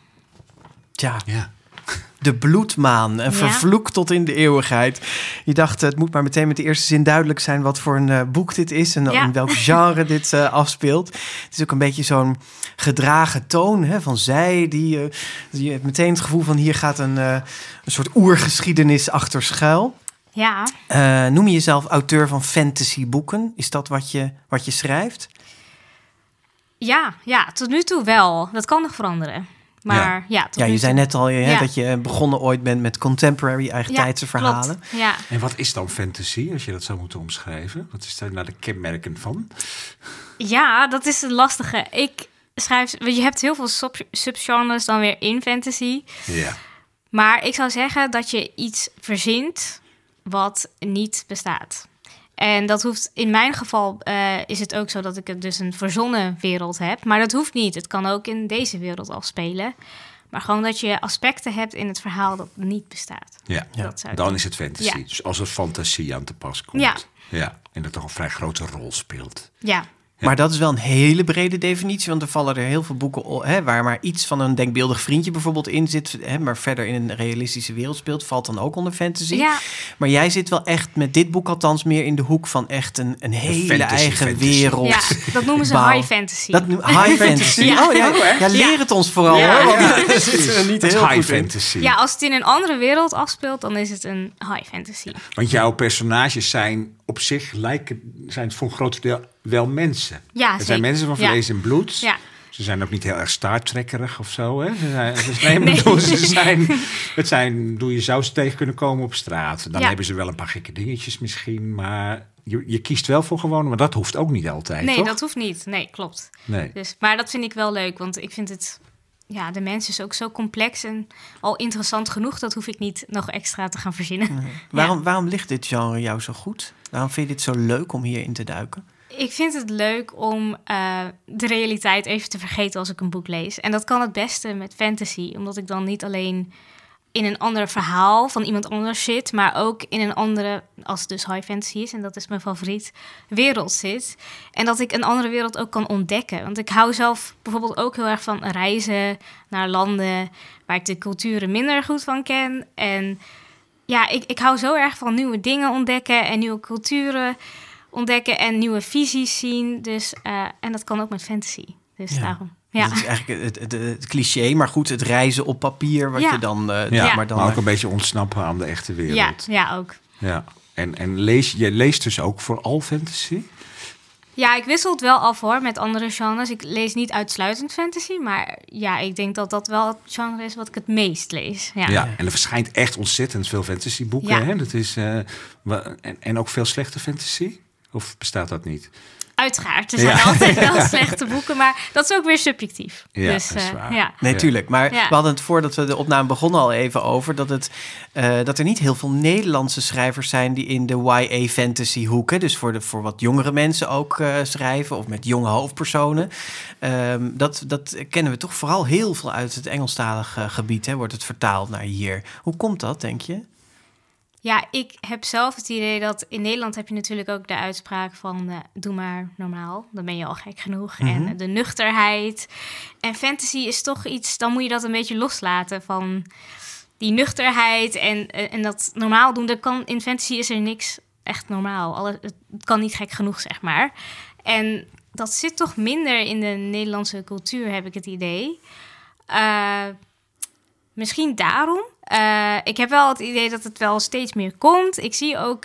Tja, Ja. De bloedmaan, en vervloekt tot in de eeuwigheid. Je dacht, het moet maar meteen met de eerste zin duidelijk zijn wat voor een eh, boek dit is en in welk genre dit eh, afspeelt. Het is ook een beetje zo'n gedragen toon hè, van zij, die, eh, je hebt meteen het gevoel van hier gaat een, eh, een soort oergeschiedenis achter schuil. Ja, Eh, noem je jezelf auteur van fantasyboeken? Is dat wat je, wat je schrijft? ja, ja, tot nu toe wel. Dat kan nog veranderen. Maar ja, tot Ja, nu je zei net al hè, Ja. dat je begonnen ooit bent met contemporary eigentijdse Ja, verhalen. klopt. Ja, En wat is dan fantasy, als je dat zou moeten omschrijven? Wat is daar nou de kenmerken van? ja, dat is het lastige. Ik schrijf... want Je hebt heel veel sub- subgenres dan weer in fantasy. Ja. Maar ik zou zeggen dat je iets verzint wat niet bestaat. En dat hoeft, in mijn geval eh, is het ook zo dat ik het dus een verzonnen wereld heb. Maar dat hoeft niet. Het kan ook in deze wereld afspelen. Maar gewoon dat je aspecten hebt in het verhaal dat niet bestaat. Ja. Dat zou ik Dan doen. is het fantasy. Ja. Dus als er fantasie aan te pas komt. Ja. ja. En dat toch een vrij grote rol speelt. Ja, Maar dat is wel een hele brede definitie, want er vallen er heel veel boeken hè, waar maar iets van een denkbeeldig vriendje bijvoorbeeld in zit, hè, maar verder in een realistische wereld speelt, valt dan ook onder fantasy. ja, Maar jij zit wel echt met dit boek althans meer in de hoek van echt een, een hele fantasy, eigen fantasy. wereld. ja, dat noemen ze high fantasy. Dat noem- high fantasy. Ja. Oh ja, ja, leer het ons vooral Ja. hoor. want Ja. zitten niet heel high in. fantasy. Ja, als het in een andere wereld afspeelt, dan is het een high fantasy. Want jouw personages zijn op zich lijken, zijn voor een groot deel wel mensen. Ja, Het zijn mensen van Ja. vlees en bloed. Ja. Ze zijn ook niet heel erg Star Trekkerig of zo. Hè? Ze zijn, ze, nee, bedoel, ze zijn, het zijn, doe je zou ze tegen kunnen komen op straat. Dan Ja. hebben ze wel een paar gekke dingetjes misschien, maar je, je kiest wel voor gewoon, maar dat hoeft ook niet altijd, Nee, toch? dat hoeft niet. Nee, klopt. Nee. Dus, maar dat vind ik wel leuk, want ik vind het... Ja, de mens is ook zo complex en al interessant genoeg. Dat hoef ik niet nog extra te gaan verzinnen. Waarom, waarom ligt dit genre jou zo goed? Waarom vind je dit zo leuk om hierin te duiken? Ik vind het leuk om eh, de realiteit even te vergeten als ik een boek lees. En dat kan het beste met fantasy, omdat ik dan niet alleen in een ander verhaal van iemand anders zit, maar ook in een andere, als het dus high fantasy is, en dat is mijn favoriet, wereld zit. En dat ik een andere wereld ook kan ontdekken. Want ik hou zelf bijvoorbeeld ook heel erg van reizen naar landen waar ik de culturen minder goed van ken. En ja, ik, ik hou zo erg van nieuwe dingen ontdekken en nieuwe culturen ontdekken en nieuwe visies zien. Dus, eh, en dat kan ook met fantasy. Dus Ja. daarom. Ja. Dat is eigenlijk het, het, het cliché, maar goed, het reizen op papier, wat Ja. je dan... eh, Ja, maar maar, dan ook een beetje ontsnappen aan de echte wereld. ja, ja, ook. Ja. En, en lees, je leest dus ook vooral fantasy? Ja, ik wissel het wel af hoor met andere genres. Ik lees niet uitsluitend fantasy, maar ja, ik denk dat dat wel het genre is wat ik het meest lees. Ja. Ja. En er verschijnt echt ontzettend veel fantasyboeken. Ja. Hè? Dat is, eh, en, en ook veel slechte fantasy? Of bestaat dat niet? Uiteraard, er zijn Ja. altijd wel slechte boeken, maar dat is ook weer subjectief. Ja, dus, eh, ja. Nee, tuurlijk. Maar Ja. we hadden het voordat we de opname begonnen al even over... dat, het, eh, dat er niet heel veel Nederlandse schrijvers zijn... die in de YA-fantasy hoeken... dus voor, de, voor wat jongere mensen ook eh, schrijven... of met jonge hoofdpersonen. Ehm, dat, dat kennen we toch vooral heel veel uit het Engelstalige gebied... Hè, wordt het vertaald naar hier. Hoe komt dat, denk je? Ja, ik heb zelf het idee dat in Nederland heb je natuurlijk ook de uitspraak van eh, doe maar normaal, dan ben je al gek genoeg. En de nuchterheid. En fantasy is toch iets, dan moet je dat een beetje loslaten van die nuchterheid en, eh, en dat normaal doen. Dat kan, in fantasy is er niks echt normaal. Alle, het kan niet gek genoeg, zeg maar. En dat zit toch minder in de Nederlandse cultuur, heb ik het idee. Eh, Misschien daarom. Eh, ik heb wel het idee dat het wel steeds meer komt. Ik zie ook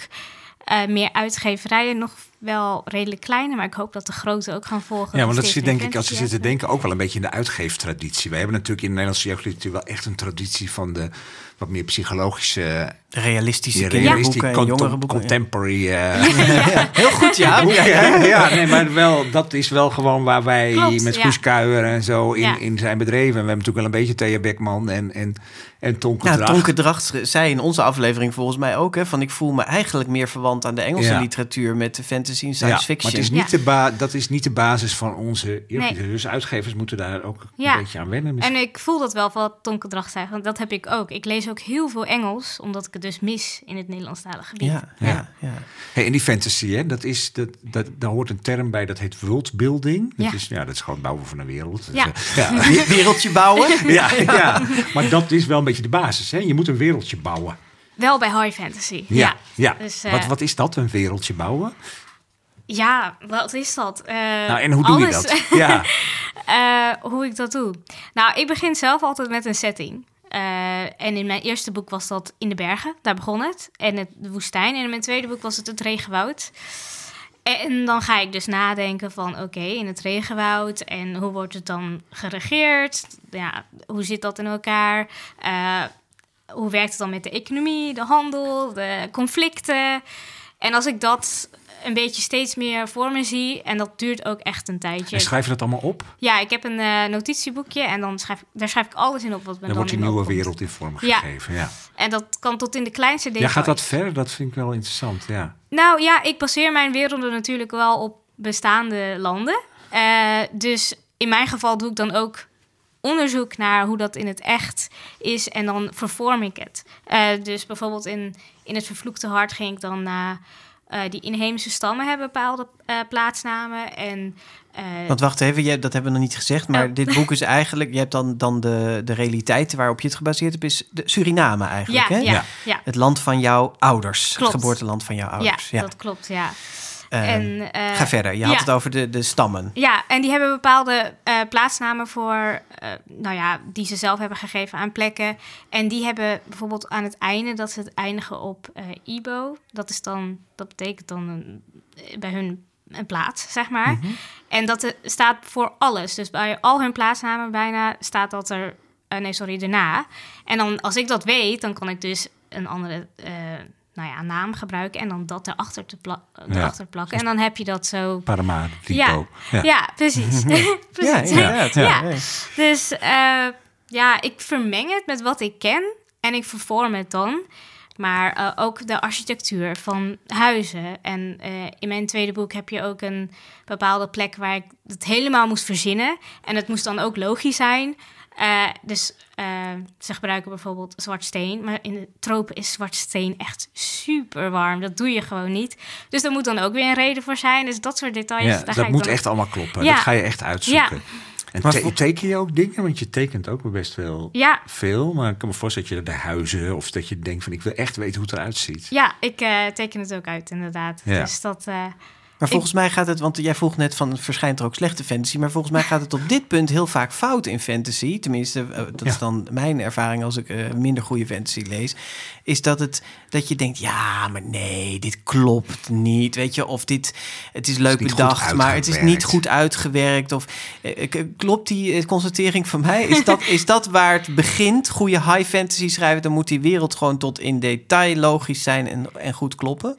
eh, meer uitgeverijen, nog wel redelijk kleine, maar ik hoop dat de grote ook gaan volgen. Ja, want dat zit denk ik, als je zit te denken, ook wel een beetje in de uitgeeftraditie. Wij hebben natuurlijk in de Nederlandse jeugdliteratuur wel echt een traditie van de wat meer psychologische, Realistische die kinderboeken en con- jongere boeken. contemporary. eh, Heel goed, ja. boeken, hè? ja, nee, maar wel, dat is wel gewoon waar wij Klopt, met ja. Guus Kuijer en zo in, Ja. in zijn bedreven. En we hebben natuurlijk wel een beetje Thea Beckman en, en, en Tonke Ja, Dracht. Tonke Dracht zei in onze aflevering volgens mij ook... Hè, van ik voel me eigenlijk meer verwant aan de Engelse Ja. literatuur... met de fantasy en Ja, science fiction. Maar het is niet Ja. de ba dat is niet de basis van onze. Nee. Dus uitgevers moeten daar ook Ja. een beetje aan wennen. misschien. En ik voel dat wel van wat Tonke Dracht zei, want dat heb ik ook. Ik lees ook heel veel Engels, omdat ik het dus mis in het Nederlandstalige gebied. ja, ja, ja. Hey, en die fantasy, hè, dat is, dat, dat, daar hoort een term bij, dat heet worldbuilding. Dat, Ja. is, ja, dat is gewoon het bouwen van een wereld. Ja. Dus, eh, ja. We- Wereldje bouwen. ja, ja, maar dat is wel een beetje de basis. Hè? Je moet een wereldje bouwen. Wel bij high fantasy. Ja, ja. Dus, eh, wat, wat is dat, een wereldje bouwen? Ja wat is dat? Eh, Nou, en hoe doe je dat? Ja, Eh, hoe ik dat doe? Nou, ik begin zelf altijd met een setting. Eh, en in mijn eerste boek was dat in de bergen, daar begon het. En het, de woestijn. En in mijn tweede boek was het het regenwoud. En dan ga ik dus nadenken van, oké, in het regenwoud... en hoe wordt het dan geregeerd? Ja, hoe zit dat in elkaar? Hoe werkt het dan met de economie, de handel, de conflicten? En als ik dat een beetje steeds meer voor me zie... en dat duurt ook echt een tijdje... en schrijf je dat allemaal op? Ja, ik heb een eh, notitieboekje en dan schrijf, ik- daar schrijf ik alles in op wat me Dan dan wordt die in nieuwe opkomt. wereld in vorm Ja. gegeven. Ja. En dat kan tot in de kleinste Ja, details. gaat dat ver? Dat vind ik wel interessant, ja. Nou ja, ik baseer mijn werelden natuurlijk wel op bestaande landen. Eh, dus in mijn geval doe ik dan ook onderzoek naar hoe dat in het echt is en dan vervorm ik het. Eh, dus bijvoorbeeld in, in het Vervloekte Hart ging ik dan naar... eh, die inheemse stammen hebben bepaalde eh, plaatsnamen en... eh, Want wacht even, jij, dat hebben we nog niet gezegd. Maar Oh. dit boek is eigenlijk... Je hebt dan, dan de, de realiteit waarop je het gebaseerd hebt... is de Suriname eigenlijk, ja, hè? ja, Ja. ja, Het land van jouw ouders. Klopt. Het geboorteland van jouw ja, ouders. Ja, dat klopt, ja. Ehm, en, eh, ga verder. Je had het over de, de stammen. Ja, en die hebben bepaalde eh, plaatsnamen voor, eh, nou ja, die ze zelf hebben gegeven aan plekken. En die hebben bijvoorbeeld aan het einde dat ze het eindigen op Ibo. Dat is dan, dat betekent dan een, bij hun een plaats, zeg maar. Mhm. En dat staat voor alles. Dus bij al hun plaatsnamen bijna staat dat er, nee sorry, erna. En dan als ik dat weet, dan kan ik dus een andere. Eh, nou ja, naam gebruiken en dan dat erachter, te erachter plakken. En dan heb je dat zo Paramaribo. ja, ja. precies. precies. Ja. Ja. Dus eh, ja, ik vermeng het met wat ik ken en ik vervorm het dan. Maar eh, ook de architectuur van huizen. En eh, in mijn tweede boek heb je ook een bepaalde plek waar ik het helemaal moest verzinnen. En het moest dan ook logisch zijn. Eh, dus eh, ze gebruiken bijvoorbeeld zwart steen. Maar in de tropen is zwart steen echt super warm. Dat doe je gewoon niet. Dus daar moet dan ook weer een reden voor zijn. Dus dat soort details. Ja, daar ga dat moet dan- echt allemaal kloppen. Ja. Dat ga je echt uitzoeken. En Maar te- voor- teken je ook dingen? Want je tekent ook best wel Ja, veel. Maar ik kan me voorstellen dat je de huizen... of dat je denkt van ik wil echt weten hoe het eruit ziet. ja ik eh, teken het ook uit inderdaad. Ja. Dus dat... Maar volgens mij gaat het, want jij vroeg net van verschijnt er ook slechte fantasy, maar volgens mij gaat het op dit punt heel vaak fout in fantasy. Tenminste, eh, dat is dan mijn ervaring als ik eh, minder goede fantasy lees. Is dat het dat je denkt, ja, maar nee, dit klopt niet. Weet je, of dit, het is leuk goed bedacht, maar het is niet goed uitgewerkt. Of k- klopt die constatering van mij? Is dat, is dat waar het begint? Goede high fantasy schrijven, dan moet die wereld gewoon tot in detail logisch zijn en, en goed kloppen.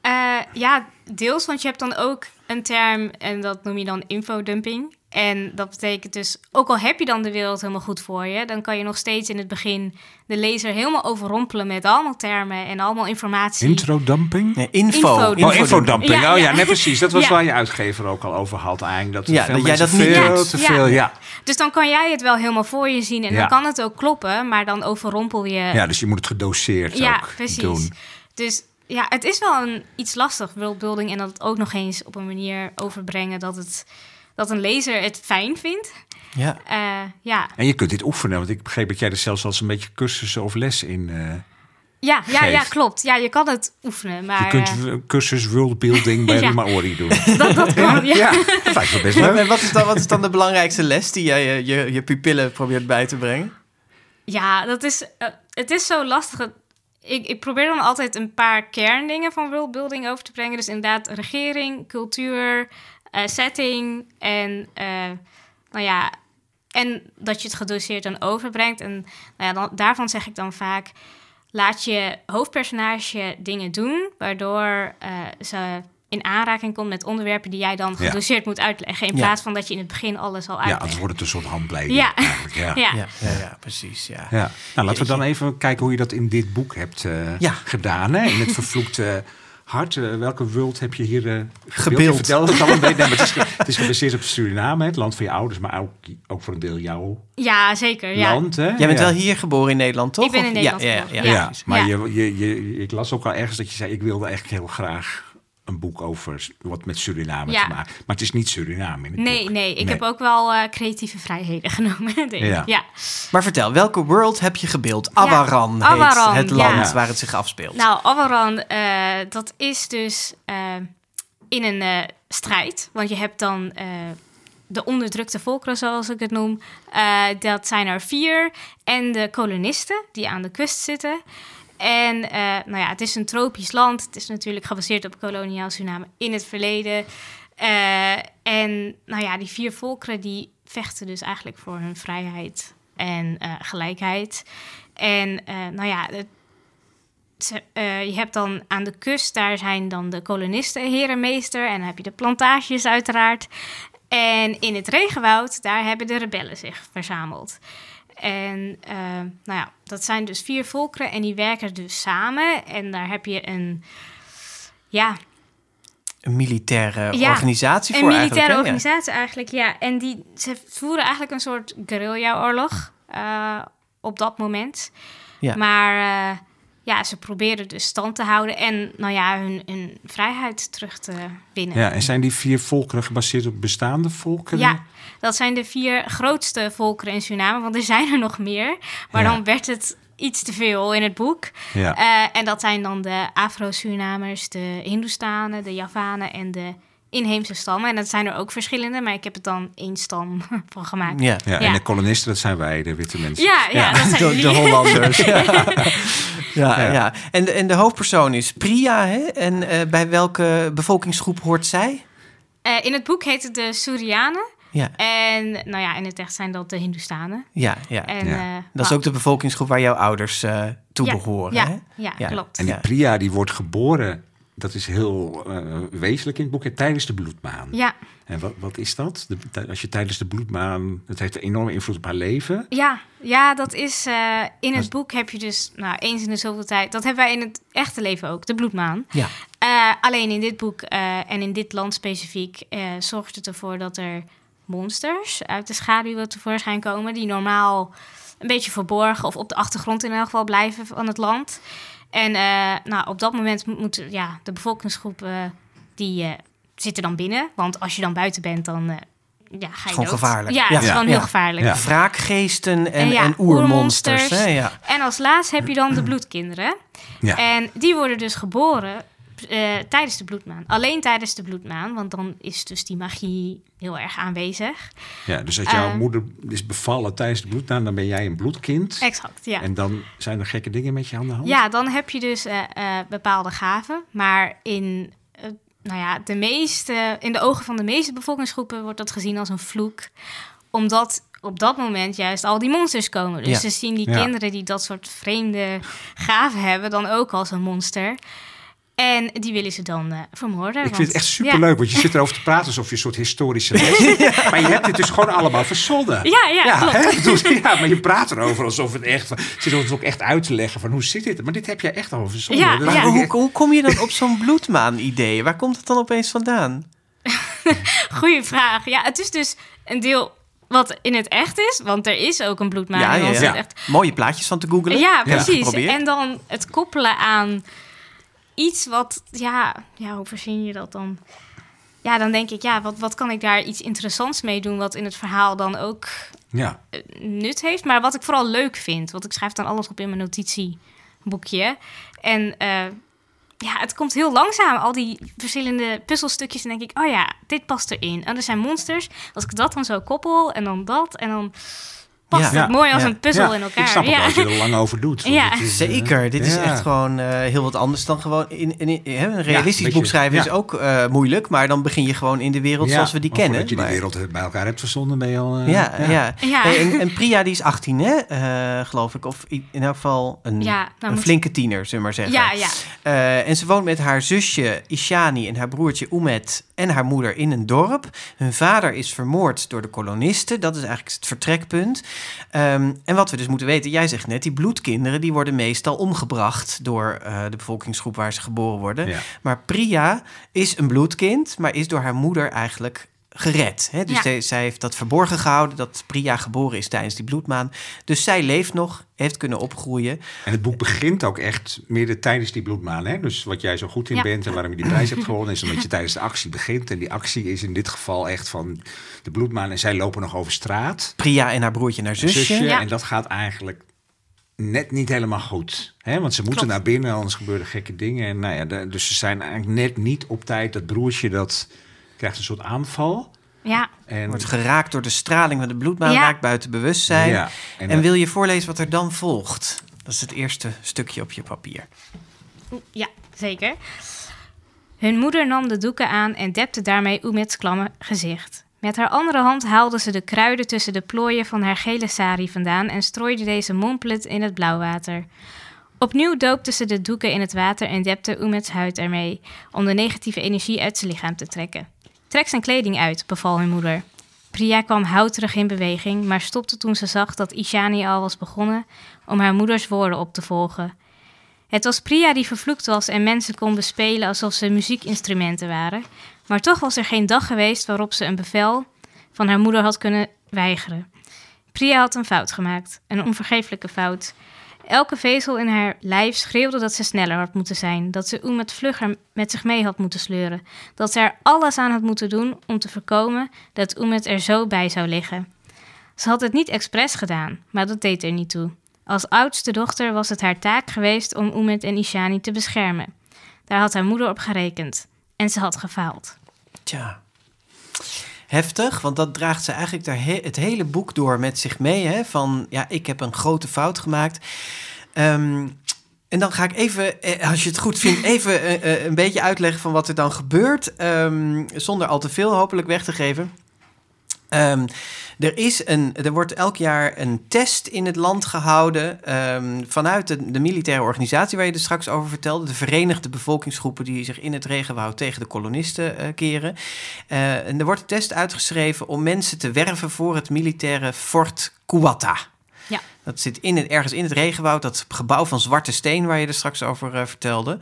Eh, ja, deels, want je hebt dan ook een term en dat noem je dan infodumping. En dat betekent dus, ook al heb je dan de wereld helemaal goed voor je, dan kan je nog steeds in het begin de lezer helemaal overrompelen met allemaal termen en allemaal informatie. Introdumping? Nee, info. Info- Oh, infodumping. Ja, oh ja, ja. nee, precies. Dat was Ja. waar je uitgever ook al over had eigenlijk. Dat, Ja, veel dat jij dat niet veel te Ja. veel, ja. Dus dan kan jij het wel helemaal voor je zien en Ja. dan kan het ook kloppen, maar dan overrompel je. Ja, dus je moet het gedoseerd Ja, ook precies. doen. Dus ja, het is wel een, iets lastig, worldbuilding, en dat het ook nog eens op een manier overbrengen dat, het, dat een lezer het fijn vindt. Ja. Eh, ja. En je kunt dit oefenen, want ik begreep dat jij er zelfs als een beetje cursussen of les in... eh, Ja, ja, ja, klopt. Ja, je kan het oefenen, maar je kunt eh, een cursus worldbuilding bij Ja. de Maori doen. dat, dat kan. Ja. Ja, dat lijkt me best leuk. maar wat, is dan, wat is dan de belangrijkste les die jij je, je, je pupillen probeert bij te brengen? Ja, dat is, het is zo lastig. Ik, ik probeer dan altijd een paar kerndingen van worldbuilding over te brengen. Dus inderdaad regering, cultuur, eh, setting en, eh, nou ja, en dat je het gedoseerd dan overbrengt. En nou ja, dan, daarvan zeg ik dan vaak, laat je hoofdpersonage dingen doen... waardoor eh, ze in aanraking komt met onderwerpen die jij dan Ja. gedoseerd moet uitleggen... in Ja. plaats van dat je in het begin alles al Ja, uitlegt. anders wordt het een soort handleiding Ja. eigenlijk. Ja. Ja. Ja, ja, ja precies. Ja. Ja. Nou, laten we dan even kijken hoe je dat in dit boek hebt eh, Ja. gedaan. Hè? In het vervloekte hart. Eh, welke world heb je hier eh Gebeeld. Je vertelde het al een beetje. Nee, maar het, is, het is gebaseerd op Suriname, het land van je ouders. Maar ook, ook voor een deel jouw Ja, zeker. Ja. land. Hè? Jij bent ja. wel hier geboren in Nederland, toch? Ik ben in Nederland Ja, ja, ja, Ja, maar Ja. Je, je, je, ik las ook al ergens dat je zei... ik wilde eigenlijk heel graag een boek over wat met Suriname Ja. te maken. Maar het is niet Suriname in het Nee, boek. nee. Ik Nee. heb ook wel eh, creatieve vrijheden genomen. denk ik. Ja. ja. Maar vertel, welke world heb je gebeeld? Avaran heet het land Ja. waar het zich afspeelt. Nou, Avaran, eh, dat is dus eh, in een eh, strijd. Want je hebt dan eh, de onderdrukte volkeren, zoals ik het noem. Eh, dat zijn er vier. En de kolonisten die aan de kust zitten. En eh, nou ja, het is een tropisch land. Het is natuurlijk gebaseerd op koloniaal Suriname in het verleden. Eh, en nou ja, die vier volkeren die vechten dus eigenlijk voor hun vrijheid en eh, gelijkheid. En nou ja, het, je hebt dan aan de kust, daar zijn dan de kolonisten herenmeester. En dan heb je de plantages uiteraard. En in het regenwoud, daar hebben de rebellen zich verzameld. En eh, nou ja, dat zijn dus vier volkeren en die werken dus samen. En daar heb je een, ja, Een militaire Ja, organisatie een voor militaire eigenlijk. hè? organisatie eigenlijk, ja. En die, ze voeren eigenlijk een soort guerrilla-oorlog eh, op dat moment. Ja. Maar eh, ja, ze proberen dus stand te houden en nou ja, hun, hun vrijheid terug te winnen. Ja, en zijn die vier volkeren gebaseerd op bestaande volkeren? Ja, dat zijn de vier grootste volkeren in Suriname, want er zijn er nog meer. Maar Ja. dan werd het iets te veel in het boek. Ja. Eh, en dat zijn dan de Afro-Surinamers, de Hindoestanen, de Javanen en de inheemse stammen. En dat zijn er ook verschillende, maar ik heb het dan één stam van gemaakt. Ja. Ja, Ja. en de kolonisten, dat zijn wij, de witte mensen. Ja, ja, dat zijn De, Hollanders. ja. Ja, Ja. ja. En, de, en de hoofdpersoon is Priya. Hè? En eh, bij welke bevolkingsgroep hoort zij? Eh, in het boek heet het de Surianen. Ja, En nou ja, in het echt zijn dat de Hindoestanen. ja, ja. En, Ja. eh, Dat is nou, ook de bevolkingsgroep waar jouw ouders eh toe ja, behoren. Ja, Hè? ja, Ja. klopt. En die. Priya, die wordt geboren, dat is heel eh, wezenlijk in het boek, hè, tijdens de bloedmaan. Ja, En wat, wat is dat? De, als je tijdens de bloedmaan, dat heeft een enorme invloed op haar leven. ja, ja, dat is... eh, in het boek heb je dus, nou, eens in de zoveel tijd... Dat hebben wij in het echte leven ook, de bloedmaan. Ja. Eh, alleen in dit boek eh, en in dit land specifiek eh, zorgt het ervoor dat er monsters uit de schaduw tevoorschijn komen. Die normaal een beetje verborgen of op de achtergrond in elk geval blijven van het land. En eh, nou, op dat moment moet ja, de bevolkingsgroep eh, die eh, zit er dan binnen. Want als je dan buiten bent, dan ja, ga je Gewoon dood. gevaarlijk. Ja, Ja. het is gewoon Ja. heel gevaarlijk. Ja. Wraakgeesten en, En oermonsters. oermonsters. Hè? Ja. En als laatst heb je dan de bloedkinderen. Ja. En die worden dus geboren eh, tijdens de bloedmaan. Alleen tijdens de bloedmaan, want dan is dus die magie heel erg aanwezig. Ja, dus als jouw Eh. moeder is bevallen tijdens de bloednaam, dan ben jij een bloedkind. Exact, ja. En dan zijn er gekke dingen met je aan de hand. Ja, dan heb je dus eh, bepaalde gaven. Maar in, nou ja, de meeste, in de ogen van de meeste bevolkingsgroepen wordt dat gezien als een vloek. Omdat op dat moment juist al die monsters komen. Dus Ja. ze zien die Ja. kinderen die dat soort vreemde gaven hebben dan ook als een monster. En die willen ze dan eh, vermoorden. Ik vind het echt superleuk, want je zit erover te praten alsof je een soort historische les Maar je hebt dit dus gewoon allemaal verzonnen. Ja, ja, ja klopt. hè? Ja, maar je praat erover alsof het echt... Zit ons ook echt uit te leggen van hoe zit dit? Maar dit heb jij echt al verzonnen. Ja, Maar hoe, hoe kom je dan op zo'n bloedmaan-idee? Waar komt het dan opeens vandaan? Goeie vraag. Ja, het is dus een deel wat in het echt is. Want er is ook een bloedmaan. Ja, in ja, echt. Mooie plaatjes van te googlen. Ja, precies. en dan het koppelen aan iets wat, ja, ja, hoe verzin je dat dan? Ja, dan denk ik, ja, wat, wat kan ik daar iets interessants mee doen, wat in het verhaal dan ook Ja, eh, nut heeft, maar wat ik vooral leuk vind. Want ik schrijf dan alles op in mijn notitieboekje. En eh, ja, het komt heel langzaam, al die verschillende puzzelstukjes. En denk ik, oh ja, dit past erin. En er zijn monsters. Als ik dat dan zo koppel en dan dat en dan past Ja. het mooi als Ja. een puzzel Ja, in elkaar. Ik snap het ja. als je er lang over doet. Ja. is, eh, Zeker, dit is echt gewoon eh, heel wat anders dan gewoon in, in, een realistisch beetje, boek schrijven ja. is ook eh, moeilijk, maar dan begin je gewoon in de wereld Ja, zoals we die maar kennen. Voordat je die Maar- wereld bij elkaar hebt verzonnen, ben je al... ja, ja. Hey, en, en Priya die is 18, hè, eh, geloof ik, of in elk geval een, Ja, een moet- flinke tiener, zullen we maar zeggen. Ja, ja. Eh, en ze woont met haar zusje Ishani en haar broertje Umet en haar moeder in een dorp. Hun vader is vermoord door de kolonisten. Dat is eigenlijk het vertrekpunt. Ehm, en wat we dus moeten weten, jij zegt net, die bloedkinderen die worden meestal omgebracht door eh, de bevolkingsgroep waar ze geboren worden. Ja. Maar Priya is een bloedkind, maar is door haar moeder eigenlijk gered. Hè? Dus Ja. zij, zij heeft dat verborgen gehouden, dat Priya geboren is tijdens die bloedmaan. Dus zij leeft nog, heeft kunnen opgroeien. En het boek begint ook echt midden tijdens die bloedmaan. Hè? Dus wat jij zo goed in Ja. bent en waarom je die prijs hebt gewonnen... is omdat je tijdens de actie begint. En die actie is in dit geval echt van de bloedmaan. En zij lopen nog over straat. Priya en haar broertje en haar zusje. zusje. Ja. En dat gaat eigenlijk net niet helemaal goed. Hè? Want ze moeten Klopt. naar binnen, anders gebeuren gekke dingen. En nou ja, de- dus ze zijn eigenlijk net niet op tijd. Dat broertje dat krijgt een soort aanval. Ja, En, Wordt geraakt door de straling van de bloedbaan, Ja. raakt buiten bewustzijn. Ja, En, en, wil je voorlezen wat er dan volgt? Dat is het eerste stukje op je papier. ja, zeker. Hun moeder nam de doeken aan en depte daarmee Oemets klamme gezicht. Met haar andere hand haalde ze de kruiden tussen de plooien van haar gele sari vandaan en strooide deze mompelend in het blauwwater. Opnieuw doopte ze de doeken in het water en depte Oemets huid ermee, om de negatieve energie uit zijn lichaam te trekken. Trek zijn kleding uit, beval hun moeder. Priya kwam houterig in beweging, maar stopte toen ze zag dat Ishani al was begonnen om haar moeders woorden op te volgen. Het was Priya die vervloekt was en mensen kon bespelen alsof ze muziekinstrumenten waren. Maar toch was er geen dag geweest waarop ze een bevel van haar moeder had kunnen weigeren. Priya had een fout gemaakt, een onvergeeflijke fout. Elke vezel in haar lijf schreeuwde dat ze sneller had moeten zijn, dat ze Oemet vlugger met zich mee had moeten sleuren, dat ze er alles aan had moeten doen om te voorkomen dat Oemet er zo bij zou liggen. Ze had het niet expres gedaan, maar dat deed er niet toe. Als oudste dochter was het haar taak geweest om Oemet en Ishani te beschermen. Daar had haar moeder op gerekend. En ze had gefaald. Tja. Heftig, want dat draagt ze eigenlijk daar he- het hele boek door met zich mee. Hè? Van, ja, ik heb een grote fout gemaakt. Ehm, en dan ga ik even, eh, als je het goed vindt, even eh, eh, een beetje uitleggen van wat er dan gebeurt. Ehm, zonder al te veel hopelijk weg te geven. Ehm, er, is een, er wordt elk jaar een test in het land gehouden ehm, vanuit de, militaire organisatie waar je er straks over vertelde. De Verenigde Bevolkingsgroepen die zich in het regenwoud tegen de kolonisten eh, keren. Eh, en er wordt een test uitgeschreven om mensen te werven voor het militaire Fort Kuwata. Dat zit in het, ergens in het regenwoud, dat gebouw van zwarte steen waar je er straks over eh, vertelde.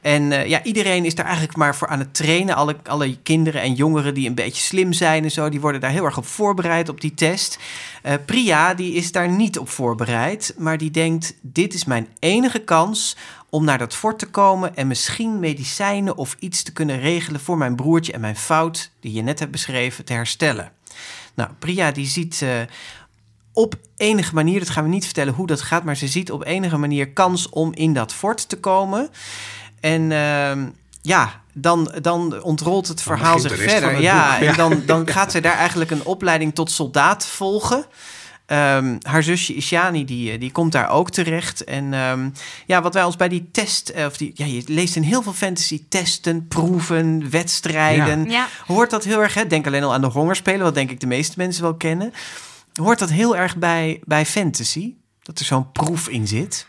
En eh, ja, iedereen is daar eigenlijk maar voor aan het trainen. Alle, alle kinderen en jongeren die een beetje slim zijn en zo, die worden daar heel erg op voorbereid op die test. Eh, Priya, die is daar niet op voorbereid, maar die denkt: dit is mijn enige kans om naar dat fort te komen en misschien medicijnen of iets te kunnen regelen voor mijn broertje en mijn fout, die je net hebt beschreven, te herstellen. Nou, Priya die ziet op enige manier, dat gaan we niet vertellen hoe dat gaat, maar ze ziet op enige manier kans om in dat fort te komen. En ehm, ja, dan, dan ontrolt het verhaal zich verder. het Ja, boek, ja. en dan, dan gaat zij daar eigenlijk een opleiding tot soldaat volgen. Ehm, haar zusje Ishani, die, eh, die komt daar ook terecht. En ehm, ja, wat wij ons bij die test... eh, Of die, ja, je leest in heel veel fantasy testen, proeven, wedstrijden. Ja. Hoort dat heel erg... Hè? Denk alleen al aan de hongerspelen, wat denk ik de meeste mensen wel kennen. Hoort dat heel erg bij, bij fantasy? Dat er zo'n proef in zit?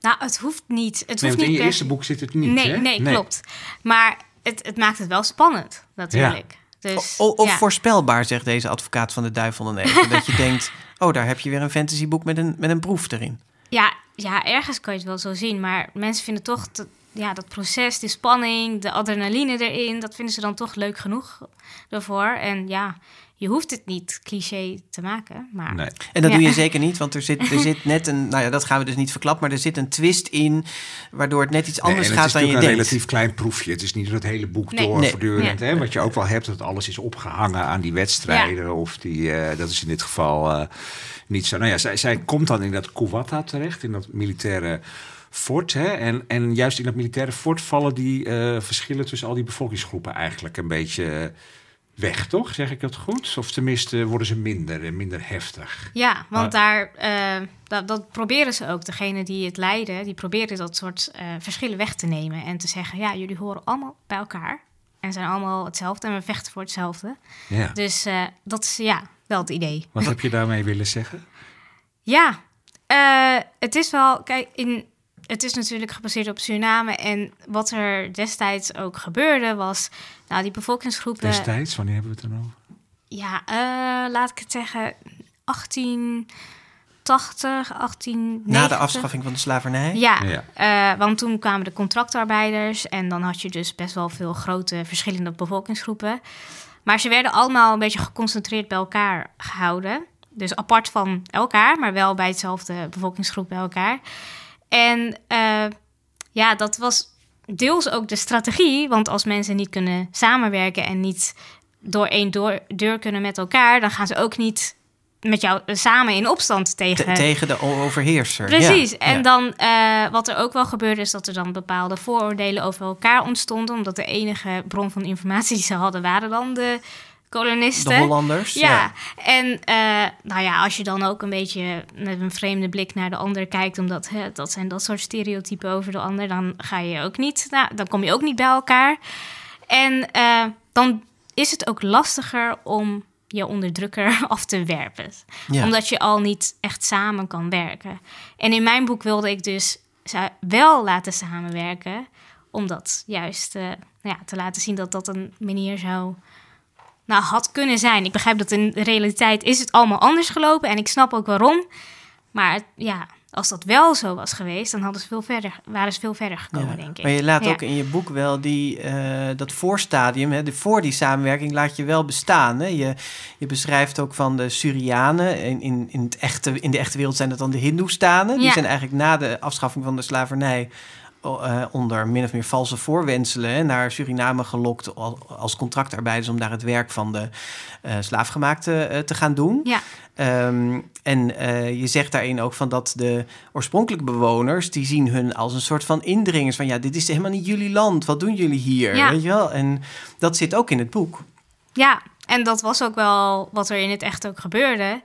Nou, het hoeft niet. Het Nee, hoeft niet in je per- eerste boek zit het niet, nee, hè? nee, klopt. Maar het, het maakt het wel spannend, natuurlijk. Dus, O- of ja. voorspelbaar, zegt deze advocaat van de duivel dan even. dat je denkt, oh, daar heb je weer een fantasyboek met een, met een proef erin. Ja, ja, ergens kan je het wel zo zien. Maar mensen vinden toch dat, ja, dat proces, die spanning, de adrenaline erin... dat vinden ze dan toch leuk genoeg ervoor. En ja, je hoeft het niet cliché te maken. Maar Nee. En dat Ja. doe je zeker niet, want er zit, er zit net een... Nou ja, dat gaan we dus niet verklappen, maar er zit een twist in... waardoor het net iets anders gaat het is dan je denkt. een relatief klein proefje. Het is niet het hele boek Nee. door voortdurend. Hè? Wat je ook wel hebt, dat alles is opgehangen aan die wedstrijden. Of die, eh, dat is in dit geval eh, niet zo. Nou ja, zij, zij komt dan in dat Kuwata terecht, in dat militaire fort. Hè? En, en juist in dat militaire fort vallen die eh, verschillen tussen al die bevolkingsgroepen eigenlijk een beetje weg, toch? Zeg ik dat goed? Of tenminste worden ze minder en minder heftig. Ja, want daar, eh, dat, dat proberen ze ook. Degene die het leiden, die proberen dat soort eh, verschillen weg te nemen. En te zeggen, ja, jullie horen allemaal bij elkaar. En zijn allemaal hetzelfde en we vechten voor hetzelfde. Ja. Dus eh, dat is ja, wel het idee. Wat heb je daarmee willen zeggen? Ja, het is wel, kijk, in, het is natuurlijk gebaseerd op Suriname. En wat er destijds ook gebeurde was, nou, die bevolkingsgroepen. Destijds, wanneer hebben we het dan over? Ja, eh, laat ik het zeggen, 1880, 1890. Na de afschaffing van de slavernij. Ja, Ja. eh, want toen kwamen de contractarbeiders en dan had je dus best wel veel grote verschillende bevolkingsgroepen. Maar ze werden allemaal een beetje geconcentreerd bij elkaar gehouden. Dus apart van elkaar, maar wel bij hetzelfde bevolkingsgroep bij elkaar. En eh, ja, dat was deels ook de strategie. Want als mensen niet kunnen samenwerken en niet door één door, deur kunnen met elkaar, dan gaan ze ook niet met jou samen in opstand Te- tegen. tegen de overheerser. Precies. Ja. En Ja. dan eh, wat er ook wel gebeurde, is dat er dan bepaalde vooroordelen over elkaar ontstonden. Omdat de enige bron van informatie die ze hadden, waren dan de kolonisten. De Hollanders. Ja, en eh, nou ja, als je dan ook een beetje met een vreemde blik naar de ander kijkt, omdat hè, dat zijn dat soort stereotypen over de ander, dan ga je ook niet, nou, dan kom je ook niet bij elkaar. En eh, dan is het ook lastiger om je onderdrukker af te werpen, Ja. omdat je al niet echt samen kan werken. En in mijn boek wilde ik dus wel laten samenwerken, om dat juist eh, nou ja, te laten zien dat dat een manier zou nou, had kunnen zijn. Ik begrijp dat in de realiteit is het allemaal anders gelopen en ik snap ook waarom. Maar ja, als dat wel zo was geweest, dan hadden ze veel verder, waren ze veel verder gekomen, Ja, denk ik. Maar je laat Ja. ook in je boek wel die, eh, dat voorstadium, hè, de, voor die samenwerking, laat je wel bestaan. Hè? Je, je beschrijft ook van de Surianen. In, in, in, het echte, in de echte wereld zijn dat dan de Hindoestanen. Die Ja. zijn eigenlijk na de afschaffing van de slavernij o- eh, onder min of meer valse voorwenselen naar Suriname gelokt al- als contractarbeiders om daar het werk van de slaafgemaakten eh, te gaan doen. Ja, Ehm, en je zegt daarin ook van dat de oorspronkelijke bewoners, die zien hun als een soort van indringers. Van ja, dit is helemaal niet jullie land. Wat doen jullie hier? Ja. Weet je wel? En dat zit ook in het boek. ja, en dat was ook wel wat er in het echt ook gebeurde.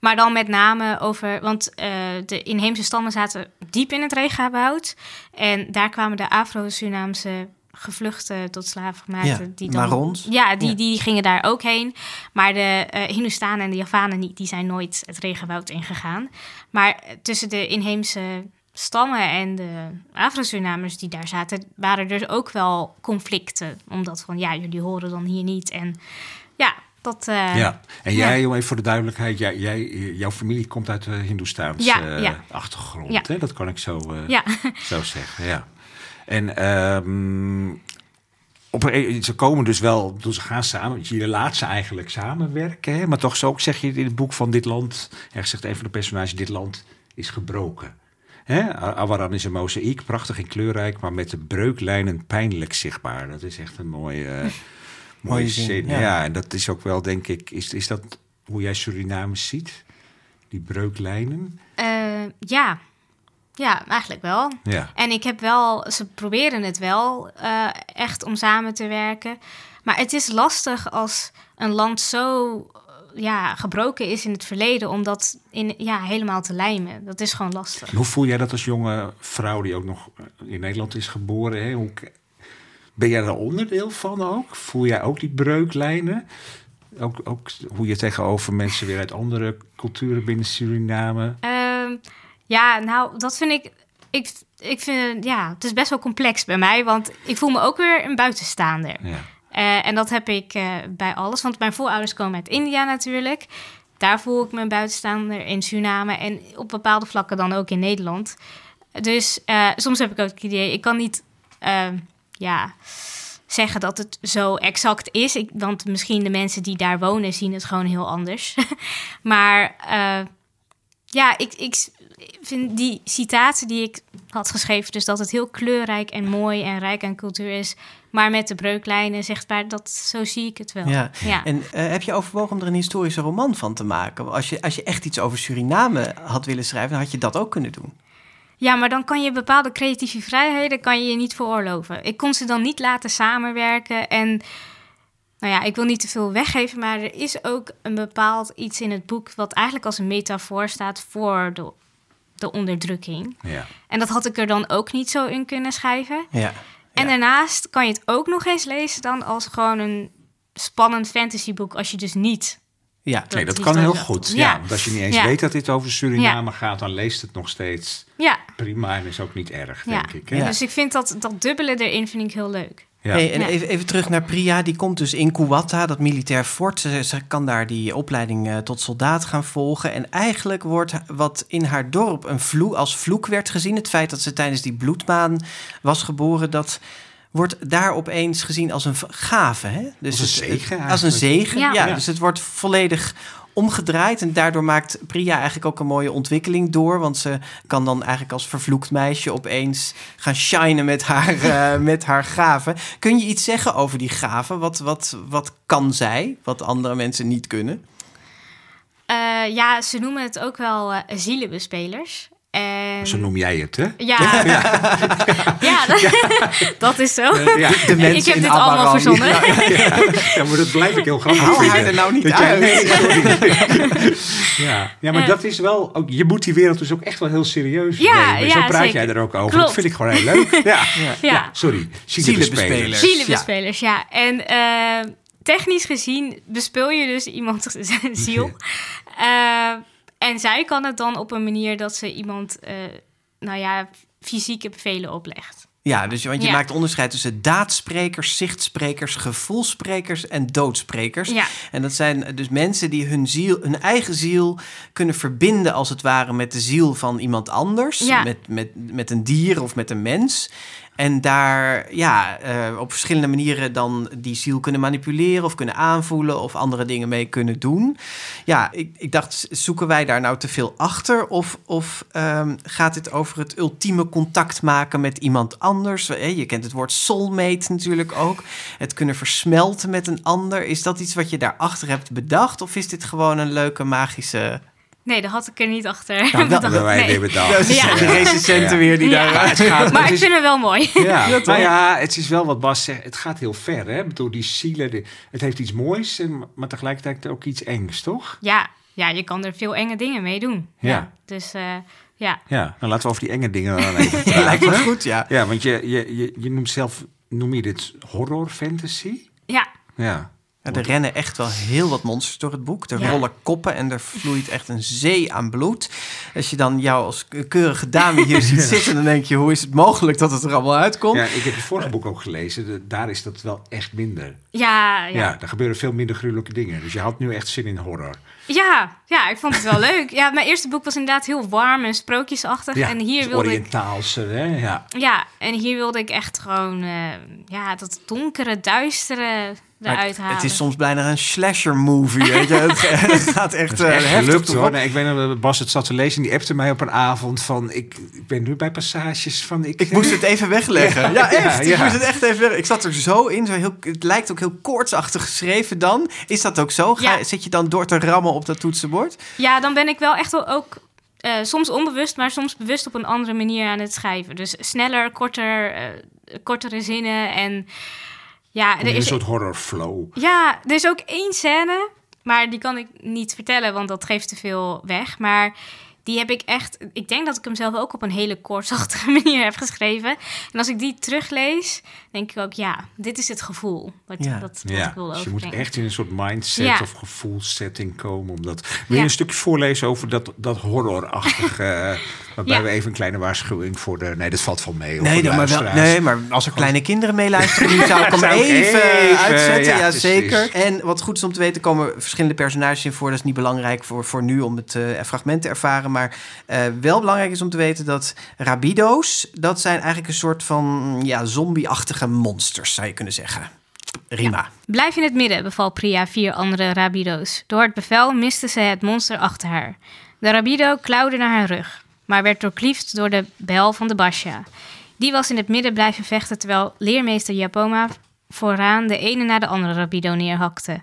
Maar dan met name over, want eh, de inheemse stammen zaten diep in het regenwoud. En daar kwamen de Afro-Surinaamse gevluchten tot slaafgemaakten. Ja, die dan, Marons. Ja, die, Ja. die gingen daar ook heen. Maar de eh Hindustanen en de Javanen niet, die zijn nooit het regenwoud ingegaan. Maar eh, tussen de inheemse stammen en de Afro-Surinamers die daar zaten, waren er dus ook wel conflicten. Omdat van, ja, jullie horen dan hier niet. En ja, dat... eh, Ja, en jij, om even voor de duidelijkheid, jij, jij, jouw familie komt uit de Hindoestaanse Ja, eh, ja. achtergrond. Hè? Dat kan ik zo, eh, zo zeggen. Ja. En ehm, op, ze komen dus wel, dus ze gaan samen. Je laat ze eigenlijk samenwerken. Hè? Maar toch zo ook zeg je in het boek van dit land, ergens zegt een van de personages, dit land is gebroken. Hè? Awaran is een mozaïek, prachtig en kleurrijk, maar met de breuklijnen pijnlijk zichtbaar. Dat is echt een mooie, mooie zin, zin. ja. Ja. en dat is ook wel, denk ik, is, is dat hoe jij Suriname ziet? Die breuklijnen? Eh, ja. Ja, eigenlijk wel. Ja. En ik heb wel, ze proberen het wel eh, echt om samen te werken. Maar het is lastig als een land zo eh, ja, gebroken is in het verleden om dat in, ja, helemaal te lijmen. Dat is gewoon lastig. En hoe voel jij dat als jonge vrouw die ook nog in Nederland is geboren? Hè? Hoe, ben jij er onderdeel van ook? Voel jij ook die breuklijnen? Ook, ook hoe je tegenover mensen weer uit andere culturen binnen Suriname. Ehm, ja, nou, dat vind ik. Ik, ik vind, ja, het is best wel complex bij mij, want ik voel me ook weer een buitenstaander. Ja. Eh, en dat heb ik eh, bij alles, want mijn voorouders komen uit India natuurlijk. Daar voel ik me een buitenstaander in Suriname en op bepaalde vlakken dan ook in Nederland. Dus eh, soms heb ik ook het idee, ik kan niet ehm, ja, zeggen dat het zo exact is. Ik, want misschien de mensen die daar wonen zien het gewoon heel anders. maar eh, ja, ik, ik vind die citatie die ik had geschreven, dus dat het heel kleurrijk en mooi en rijk aan cultuur is, maar met de breuklijnen zichtbaar, dat zo zie ik het wel. Ja. ja. En eh, heb je overwogen om er een historische roman van te maken? Als je, als je echt iets over Suriname had willen schrijven, dan had je dat ook kunnen doen. Ja, maar dan kan je bepaalde creatieve vrijheden kan je je niet veroorloven. Ik kon ze dan niet laten samenwerken. En nou ja, ik wil niet te veel weggeven, maar er is ook een bepaald iets in het boek wat eigenlijk als een metafoor staat voor de, de onderdrukking. Ja. En dat had ik er dan ook niet zo in kunnen schrijven. Ja. En Ja. daarnaast kan je het ook nog eens lezen dan als gewoon een spannend fantasyboek als je dus niet. Ja. Nee, dat kan heel goed. Ja. Ja. Want als je niet eens Ja. weet dat dit over Suriname gaat, dan leest het nog steeds Ja, prima en is ook niet erg, ja. denk ik. Hè? Ja. dus ik vind dat, dat dubbele erin vind ik heel leuk. Ja. Hey, en Ja. even, even terug naar Priya. Die komt dus in Kuwata, dat militair fort. Ze, ze kan daar die opleiding eh, tot soldaat gaan volgen. En eigenlijk wordt wat in haar dorp een vloek, als vloek werd gezien... het feit dat ze tijdens die bloedmaan was geboren... dat wordt daar opeens gezien als een gave. Hè? Dus Als een het- zegen Als een zegen, ja. Ja. Dus het wordt volledig omgedraaid. En daardoor maakt Priya eigenlijk ook een mooie ontwikkeling door. Want ze kan dan eigenlijk als vervloekt meisje opeens gaan shinen met haar, eh, met haar gaven. Kun je iets zeggen over die gaven? Wat, wat, wat kan zij, wat andere mensen niet kunnen? Eh, ja, ze noemen het ook wel eh zielenbespelers. En... Zo noem jij het, hè? Ja, ja. dat, dat is zo. Ja. De mensen ik heb in dit allemaal verzonnen. Ja, maar dat blijf ik heel grappig vinden. haar er nou niet Dat uit. Nee, ja. ja, maar dat is wel... Ook, je moet die wereld dus ook echt wel heel serieus Ja, nemen. ja, Zo praat zeker. jij er ook over. Klopt. Dat vind ik gewoon heel leuk. Ja, Ja. sorry. Zielenbespelers. Zielenbespelers. Zielenbespelers, ja. En eh, technisch gezien bespeel je dus iemand zijn ziel. Eh, en zij kan het dan op een manier dat ze iemand, eh, nou ja, fysieke bevelen oplegt. Ja, dus, want je Ja. maakt onderscheid tussen daadsprekers, zichtsprekers, gevoelsprekers en doodsprekers. Ja. En dat zijn dus mensen die hun, ziel, hun eigen ziel kunnen verbinden, als het ware, met de ziel van iemand anders. Ja. Met, met, met een dier of met een mens. En daar ja, eh, op verschillende manieren dan die ziel kunnen manipuleren of kunnen aanvoelen of andere dingen mee kunnen doen. Ja, ik, ik dacht, zoeken wij daar nou te veel achter? Of, of ehm, gaat het over het ultieme contact maken met iemand anders? Eh, Je kent het woord soulmate natuurlijk ook. Het kunnen versmelten met een ander. Is dat iets wat je daarachter hebt bedacht? Of is dit gewoon een leuke magische... Nee, dat had ik er niet achter. Nou. Dat wij Nee. weer bedacht. Dat zijn de recensenten weer die Ja. daar... gaat, Maar ik vind het wel mooi. Ja, nou ja, het is wel wat Bas zegt. Het gaat heel ver, hè? Ik bedoel, die zielen, het heeft iets moois, maar tegelijkertijd ook iets engs, toch? Ja, ja, je kan er veel enge dingen mee doen. Ja. Dus eh, ja. Ja, nou laten we over die enge dingen dan even praten. Lijkt me goed, ja. Ja, want je, je, je, je noemt zelf, noem je dit horror fantasy? Ja, Ja. Ja, er rennen echt wel heel wat monsters door het boek. Er Ja. rollen koppen en er vloeit echt een zee aan bloed. Als je dan jou als keurige dame hier ziet zitten... dan denk je, hoe is het mogelijk dat het er allemaal uitkomt? ja, ik heb het vorige boek ook gelezen. De- daar is dat wel echt minder. ja, Ja. ja. er gebeuren veel minder gruwelijke dingen. Dus je had nu echt zin in horror. Ja, ja, ik vond het wel leuk. Ja, mijn eerste boek was inderdaad heel warm en sprookjesachtig. Ja, en hier wilde ik Oriëntaalse, hè? Ja. Ja, en hier wilde ik echt gewoon eh, ja, dat donkere, duistere Het, is soms bijna een slasher movie. Weet je? Het, gaat echt, eh, Echt heftig gelukt te hoor. Nee, ik weet nog dat Bas het zat te lezen en die appte mij op een avond van... Ik, ik ben nu bij passages van... Ik, Ik moest het even wegleggen. Ja, Ja, echt. Ik ja. moest het echt even wegleggen. Ik zat er zo in. Zo heel, het lijkt ook heel koortsachtig geschreven dan. Is dat ook zo? Ga, Ja. Zit je dan door te rammen op dat toetsenbord? Ja, dan ben ik wel echt wel ook eh, soms onbewust, maar soms bewust op een andere manier aan het schrijven. Dus sneller, korter, eh, kortere zinnen en ja, Er er een is, soort horror flow. ja, er is ook één scène, maar die kan ik niet vertellen, want dat geeft te veel weg. Maar die heb ik echt, ik denk dat ik hem zelf ook op een hele kortachtige manier heb geschreven. En als ik die teruglees, denk ik ook, ja, dit is het gevoel wat, Ja. wat Ja, ik wil dus je moet echt in een soort mindset Ja. of gevoelssetting komen. Omdat... Wil je Ja. een stukje voorlezen over dat, dat horrorachtige... eh, waarbij Ja. we even een kleine waarschuwing voor de... Nee, dat valt van mee. Nee, dan maar, wel, nee, maar als er kleine kinderen meeluisteren, nu zou ik hem even, even, uitzetten. ja, Ja, precies. zeker. En wat goed is om te weten, komen verschillende personages in voor. Dat is niet belangrijk voor, voor nu om het eh, fragment te ervaren. Maar eh, wel belangrijk is om te weten dat rabido's, dat zijn eigenlijk een soort van ja, zombie-achtige monsters, zou je kunnen zeggen. Rima. Blijf in het midden, beval Priya vier andere rabido's. Door het bevel miste ze het monster achter haar. De rabido klauwde naar haar rug, maar werd doorkliefd door de bel van de Basha. Die was in het midden blijven vechten terwijl leermeester Japoma vooraan de ene na de andere rabido neerhakte.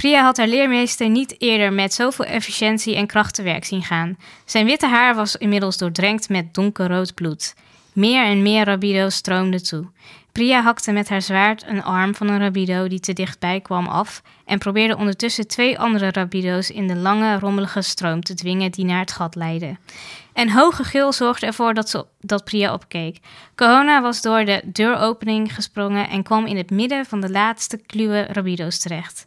Priya had haar leermeester niet eerder met zoveel efficiëntie en kracht te werk zien gaan. Zijn witte haar was inmiddels doordrenkt met donkerrood bloed. Meer en meer rabido's stroomden toe. Priya hakte met haar zwaard een arm van een rabido die te dichtbij kwam af en probeerde ondertussen twee andere rabido's in de lange, rommelige stroom te dwingen die naar het gat leidde. Een hoge gil zorgde ervoor dat, dat Priya opkeek. Kohona was door de deuropening gesprongen en kwam in het midden van de laatste kluwe rabido's terecht.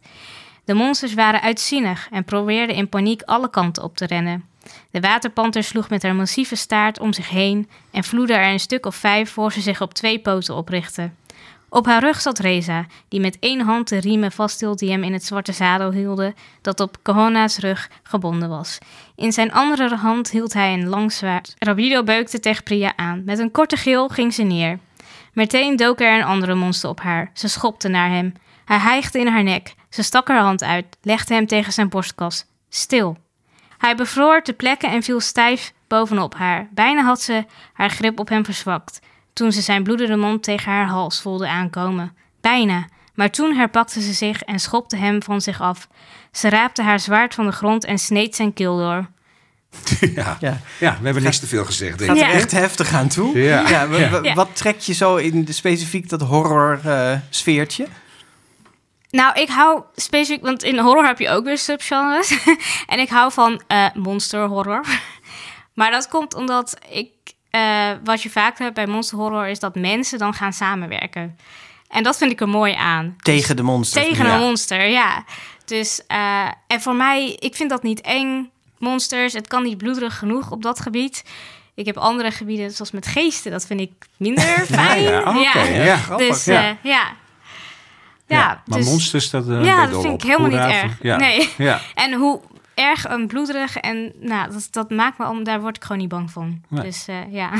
De monsters waren uitzinnig en probeerden in paniek alle kanten op te rennen. De waterpanter sloeg met haar massieve staart om zich heen en vloedde er een stuk of vijf voor ze zich op twee poten oprichtte. Op haar rug zat Reza, die met één hand de riemen vasthield die hem in het zwarte zadel hielden, dat op Kohona's rug gebonden was. In zijn andere hand hield hij een lang zwaard. Rabido beukte tegen Priya aan. Met een korte gil ging ze neer. Meteen dook er een andere monster op haar. Ze schopte naar hem. Hij hijgde in haar nek. Ze stak haar hand uit, legde hem tegen zijn borstkas. Stil. Hij bevroor te plekken en viel stijf bovenop haar. Bijna had ze haar grip op hem verzwakt. Toen ze zijn bloedende mond tegen haar hals voelde aankomen. Bijna. Maar toen herpakte ze zich en schopte hem van zich af. Ze raapte haar zwaard van de grond en sneed zijn keel door. ja. Ja. ja, we hebben niks te veel gezegd, denk Gaat ik. er Ja. echt heftig aan toe. Ja. wa- wa- Ja. Wat trekt je zo in de, specifiek dat horror eh, sfeertje? Nou, ik hou specifiek, want in horror heb je ook weer subgenres. en ik hou van eh monster horror. maar dat komt omdat ik, eh, wat je vaak hebt bij monster horror, is dat mensen dan gaan samenwerken. En dat vind ik er mooi aan. Tegen de monsters. Tegen Ja. een monster, ja. Dus, eh, en voor mij, ik vind dat niet eng, monsters. Het kan niet bloederig genoeg op dat gebied. Ik heb andere gebieden, zoals met geesten, dat vind ik minder fijn. ja, ja, grappig, Dus, ja. eh, ja. Ja, maar dus- monsters, dat, eh, ja, dat vind op. ik helemaal niet erg. Ja. Nee. Ja. En hoe erg een bloederig en nou, dat, dat maakt me om, daar word ik gewoon niet bang van. Nee. Dus eh, ja.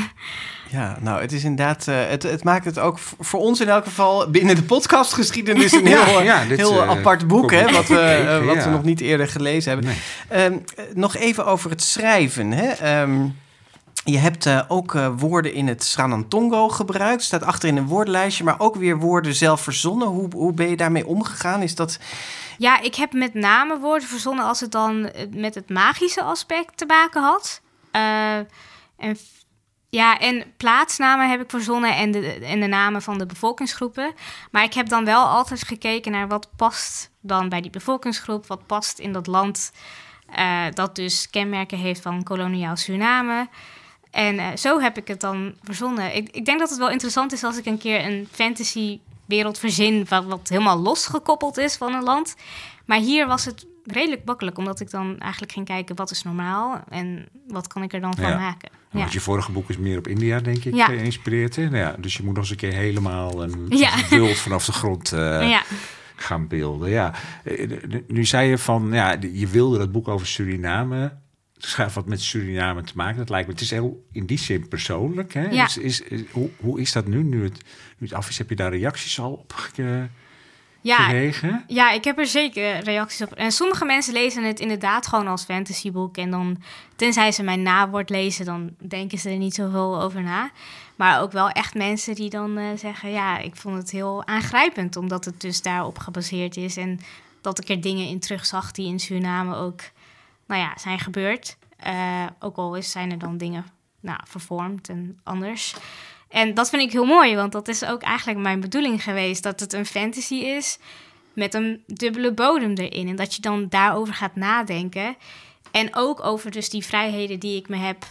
Ja, nou, het is inderdaad, eh, het, het maakt het ook voor ons in elk geval binnen de podcastgeschiedenis een heel, ja, dit, heel eh, apart boek, hè, wat, we, eh, wat ja. we nog niet eerder gelezen hebben. Nee. Ehm, eh, nog even over het schrijven. Hè? Ehm, je hebt eh, ook eh, woorden in het Sranantongo gebruikt. Staat achter in een woordenlijstje, maar ook weer woorden zelf verzonnen. Hoe, hoe ben je daarmee omgegaan? Is dat... ja, ik heb met name woorden verzonnen als het dan eh, met het magische aspect te maken had. En, ja, en plaatsnamen heb ik verzonnen en de, en de namen van de bevolkingsgroepen. Maar ik heb dan wel altijd gekeken naar wat past dan bij die bevolkingsgroep. Wat past in dat land dat dus kenmerken heeft van koloniaal Suriname. En eh, zo heb ik het dan verzonnen. Ik, ik denk dat het wel interessant is als ik een keer een fantasy wereld verzin... Wat, wat helemaal losgekoppeld is van een land. Maar hier was het redelijk makkelijk... omdat ik dan eigenlijk ging kijken wat is normaal... en wat kan ik er dan van Ja. maken. Ja, Want je vorige boek is meer op India, denk ik, Ja. geïnspireerd. Hè? Nou ja, dus je moet nog eens een keer helemaal een wild vanaf de grond eh, gaan beelden. Ja. Eh, Nu zei je van, ja, je wilde dat boek over Suriname schrijf wat met Suriname te maken. Dat lijkt me, het is heel in die zin persoonlijk. Hè? Ja. Is, is, is- hoe, hoe is dat nu, nu het, nu het af is? Heb je daar reacties al op ge- Ja, gekregen? Ja, ik heb er zeker reacties op. En sommige mensen lezen het inderdaad gewoon als fantasyboek. En dan, tenzij ze mijn nawoord lezen, dan denken ze er niet zoveel over na. Maar ook wel echt mensen die dan eh, zeggen: Ja, ik vond het heel aangrijpend, omdat het dus daarop gebaseerd is. En dat ik er dingen in terugzag die in Suriname ook, nou ja, zijn gebeurd. Eh, ook al zijn er dan dingen nou, vervormd en anders. En dat vind ik heel mooi, want dat is ook eigenlijk mijn bedoeling geweest. Dat het een fantasy is met een dubbele bodem erin. En dat je dan daarover gaat nadenken. En ook over dus die vrijheden die ik me heb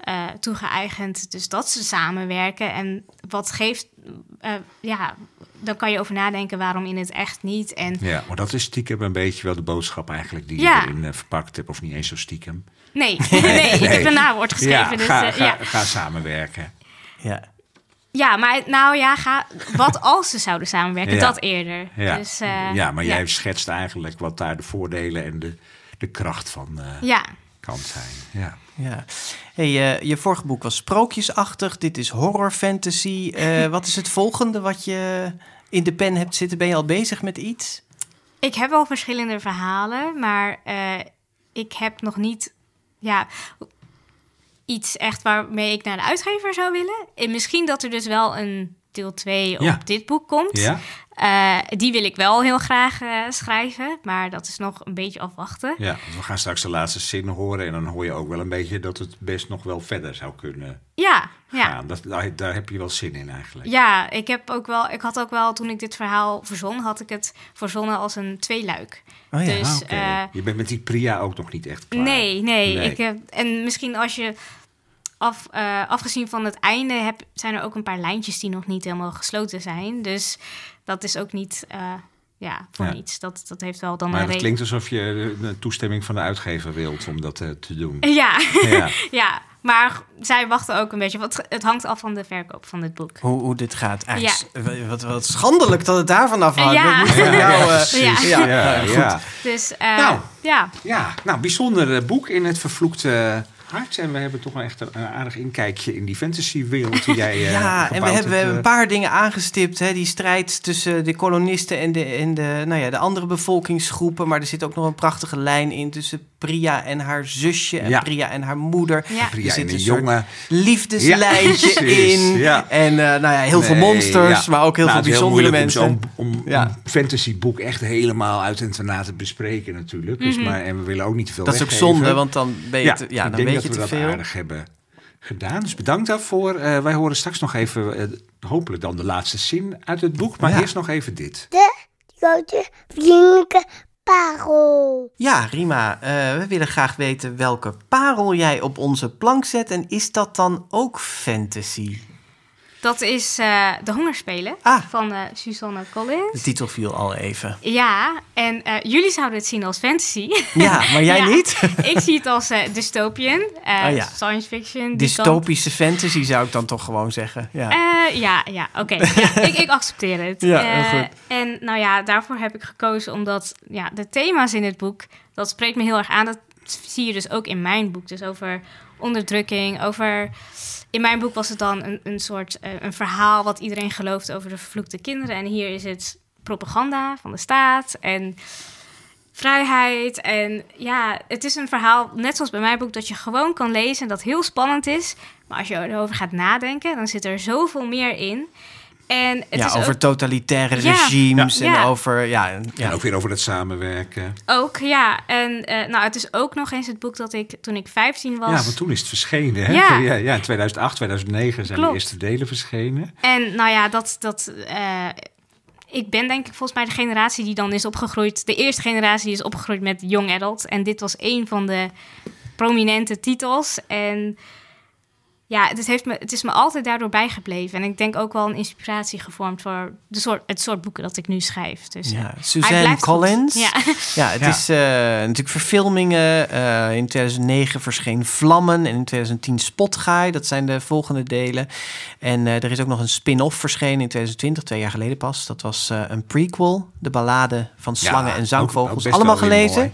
eh, toegeëigend. Dus dat ze samenwerken. En wat geeft... eh, ja, dan kan je over nadenken waarom in het echt niet. En Ja, maar dat is stiekem een beetje wel de boodschap eigenlijk die Ja. je erin eh, verpakt hebt. Of niet eens zo stiekem. nee, nee, ik heb een nawoord geschreven. Ja, dus, ga, ga, ja. ga samenwerken. Ja. ja, maar nou ja, ga, wat als ze zouden samenwerken? Ja. Dat eerder. Ja, Dus, eh, ja maar jij schetst eigenlijk wat daar de voordelen en de, de kracht van eh, Ja, kan zijn. Ja. Ja. Hey, eh, je vorige boek was sprookjesachtig. Dit is horror fantasy. Eh, wat is het volgende wat je in de pen hebt zitten? Ben je al bezig met iets? ik heb wel verschillende verhalen, maar eh, ik heb nog niet ja, iets echt waarmee ik naar de uitgever zou willen. En misschien dat er dus wel een deel 2 Ja. op dit boek komt. Ja? Eh, die wil ik wel heel graag eh, schrijven, maar dat is nog een beetje afwachten. ja, want we gaan straks de laatste zin horen. En dan hoor je ook wel een beetje dat het best nog wel verder zou kunnen Ja, ja. Dat, daar, daar heb je wel zin in eigenlijk. Ja, ik heb ook wel. Ik had ook wel toen ik dit verhaal verzon, had ik het verzonnen als een tweeluik. Oh ja, dus eh, je bent met die Priya ook nog niet echt klaar. nee, nee, Nee. Ik heb, en misschien als je af, afgezien van het einde heb, zijn er ook een paar lijntjes die nog niet helemaal gesloten zijn. Dus dat is ook niet. eh, ja, voor Ja. niets. Dat, dat heeft wel dan Maar een het klinkt alsof je de, toestemming van de uitgever wilt om dat eh, te doen. Ja, Ja. ja, maar zij wachten ook een beetje. Want het hangt af van de verkoop van dit boek. Hoe, hoe dit gaat. Eigenlijk, Wat, wat schandelijk dat het daarvan afhangt. Ja. Ja, ja, eh, Ja. ja, Ja, nou, goed. ja. Dus eh, Nou. ja. Ja, nou, bijzonder boek in het vervloekte hart. En we hebben toch wel echt een, een aardig inkijkje in die fantasywereld die jij eh, Ja, en we hebben, we hebben een eh. paar dingen aangestipt. Hè? Die strijd tussen de kolonisten en, de, en de, nou ja, de andere bevolkingsgroepen. Maar er zit ook nog een prachtige lijn in tussen Priya en haar zusje. En Ja. Priya en haar moeder. Ja. Priya Er zit en een een jongen. liefdeslijntje Ja, in. ja. En eh, nou ja, heel veel monsters, ja. maar ook heel Nou, veel het is bijzondere moeilijk mensen. Om, om, Ja. om fantasyboek echt helemaal uit en te na te bespreken natuurlijk. Dus, maar, en we willen ook niet te veel dat is ook zonde, want dan, ben je ja, te, ja, ik dan denk weet dat je we te dat veel. aardig hebben gedaan. Dus bedankt daarvoor. Eh, wij horen straks nog even, eh, hopelijk dan de laatste zin uit het boek. Maar Ja. eerst nog even dit. De grote vriendelijke parel. Ja, Rima, eh, we willen graag weten welke parel jij op onze plank zet. En is dat dan ook fantasy? Dat is eh, De Hongerspelen Ah. van eh Susanne Collins. De titel viel al even. Ja, en eh, jullie zouden het zien als fantasy. Ja, maar jij Ja. niet? ik zie het als dystopian, Oh ja. science fiction. Dystopische fantasy zou ik dan toch gewoon zeggen. Ja. Ja, ja, oké. Ja, ik, ik accepteer het. Ja, heel goed. En nou ja, daarvoor heb ik gekozen omdat ja, de thema's in het boek, dat spreekt me heel erg aan. Dat zie je dus ook in mijn boek. Dus over onderdrukking, over... In mijn boek was het dan een, een soort eh, een verhaal wat iedereen gelooft over de vervloekte kinderen. En hier is het propaganda van de staat en vrijheid. En ja, het is een verhaal, net zoals bij mijn boek, dat je gewoon kan lezen en dat heel spannend is. Maar als je erover gaat nadenken, dan zit er zoveel meer in. En het ja, is over ook, totalitaire Ja. regimes en Ja. over... Ja, en- ook weer over het samenwerken. ook, ja. En eh, nou, het is ook nog eens het boek dat ik toen ik 15 was. Ja, want toen is het verschenen. Hè? Ja. Ja, ja, in 2008, 2009 zijn Klopt. de eerste delen verschenen. En nou ja, dat. dat eh, ik ben denk ik volgens mij de generatie die dan is opgegroeid. De eerste generatie die is opgegroeid met Young Adult. En dit was een van de prominente titels. En ja, het, heeft me, het is me altijd daardoor bijgebleven. En ik denk ook wel een inspiratie gevormd voor de soort, het soort boeken dat ik nu schrijf. Dus, Ja, eh, Suzanne goed. Collins. Ja. Ja, het Ja. is eh, natuurlijk verfilmingen. Eh, in 2009 verscheen Vlammen en in 2010 Spotguy. Dat zijn de volgende delen. En eh, er is ook nog een spin-off verschenen in 2020, twee jaar geleden pas. Dat was eh, een prequel, de ballade van slangen Ja, en zangvogels. Allemaal gelezen? mooi.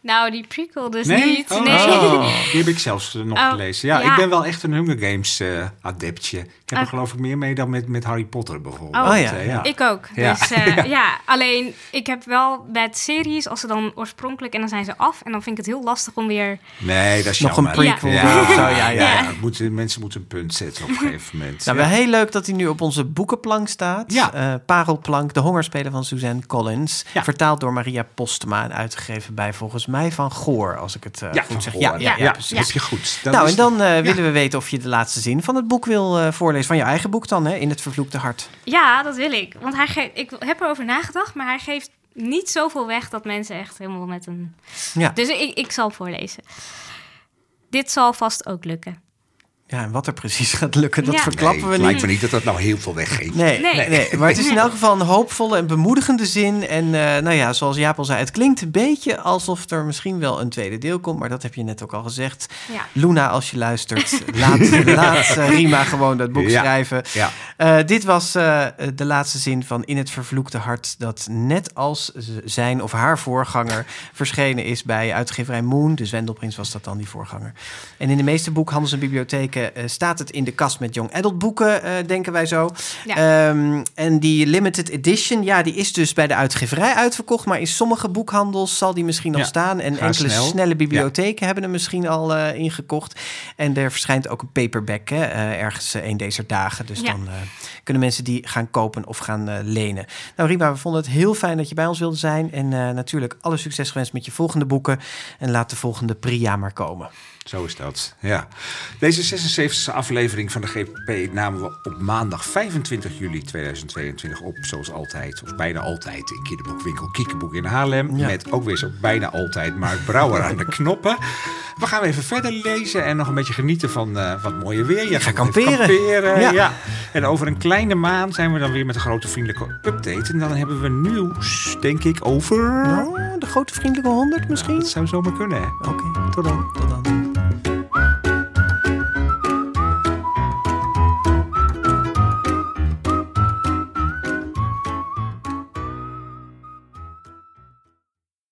Nou, die prequel dus Nee? niet. Oh, nee. oh, die heb ik zelfs eh, nog Oh, gelezen. Ja, ja. ik ben wel echt een Hunger Games eh, adeptje. Ik heb er Ah. geloof ik meer mee dan met, met Harry Potter bijvoorbeeld. Oh, Oh ja, Eh, ja. Ik ook. Ja. Dus eh, ja. alleen ik heb wel met series, als ze dan oorspronkelijk en dan zijn ze af. En dan vind ik het heel lastig om weer. Nee, dat is Nog een prequel Ja, of zo, ja, ja, ja. ja. Het moet- mensen moeten een punt zetten op een gegeven moment. Nou, Ja. wel heel leuk dat hij nu op onze boekenplank staat. Ja. Eh, Parelplank, de hongerspelen van Suzanne Collins. Ja. Vertaald door Maria Postema en uitgegeven bij volgens mij van Goor, als ik het eh, Ja, goed zeg. Goor. Ja, ja, ja, ja, precies. heb je goed. Nou, is- en dan eh, willen we weten of je de laatste zin van het boek wil eh, voorlezen. Van je eigen boek dan, hè? In het vervloekte hart. Ja, dat wil ik. Want hij geeft, ik heb erover nagedacht, maar hij geeft niet zoveel weg dat mensen echt helemaal met een. Ja. Dus ik, ik zal voorlezen. Dit zal vast ook lukken. Ja, en wat er precies gaat lukken, dat Ja. verklappen Nee, we het niet. lijkt me niet dat dat nou heel veel weggeeft. Nee, Nee. nee. nee, maar het is in elk geval een hoopvolle en bemoedigende zin. En eh, nou ja, zoals Jaap al zei, het klinkt een beetje alsof er misschien wel een tweede deel komt. Maar dat heb je net ook al gezegd. Ja. Luna, als je luistert, laat, laat eh, Rima gewoon dat boek Ja. schrijven. Ja. Eh, dit was eh, de laatste zin van In het vervloekte hart, dat net als zijn of haar voorganger verschenen is bij uitgeverij Moon. Dus Wendelprins was dat dan, die voorganger. En in de meeste boekhandels en bibliotheken eh, staat het in de kast met young adult boeken, eh, denken wij zo. Ja. Ehm, en die limited edition, ja, die is dus bij de uitgeverij uitverkocht, maar in sommige boekhandels zal die misschien al Ja, staan. En enkele snel. snelle bibliotheken hebben hem misschien al eh, ingekocht. En er verschijnt ook een paperback hè, ergens een deze dagen. Dus Ja. dan eh, kunnen mensen die gaan kopen of gaan eh, lenen. Nou, Rima, we vonden het heel fijn dat je bij ons wilde zijn. En eh, natuurlijk alle succes gewenst met je volgende boeken. En laat de volgende Priya maar komen. Zo is dat, ja. Deze 76e aflevering van de GPP namen we op maandag 25 juli 2022 op. Zoals altijd, of bijna altijd, in kinderboekwinkel Kiekeboek in Haarlem. Ja. Met ook weer zo bijna altijd Mark Brouwer aan de knoppen. We gaan even verder lezen en nog een beetje genieten van eh, wat mooie weer. Je ga gaat kamperen. kamperen, Ja. ja. En over een kleine maand zijn we dan weer met een grote vriendelijke update. En dan hebben we nieuws, denk ik, over... De grote vriendelijke honderd misschien? Dat zou zomaar kunnen, hè? Oké. Tot dan. Tot dan.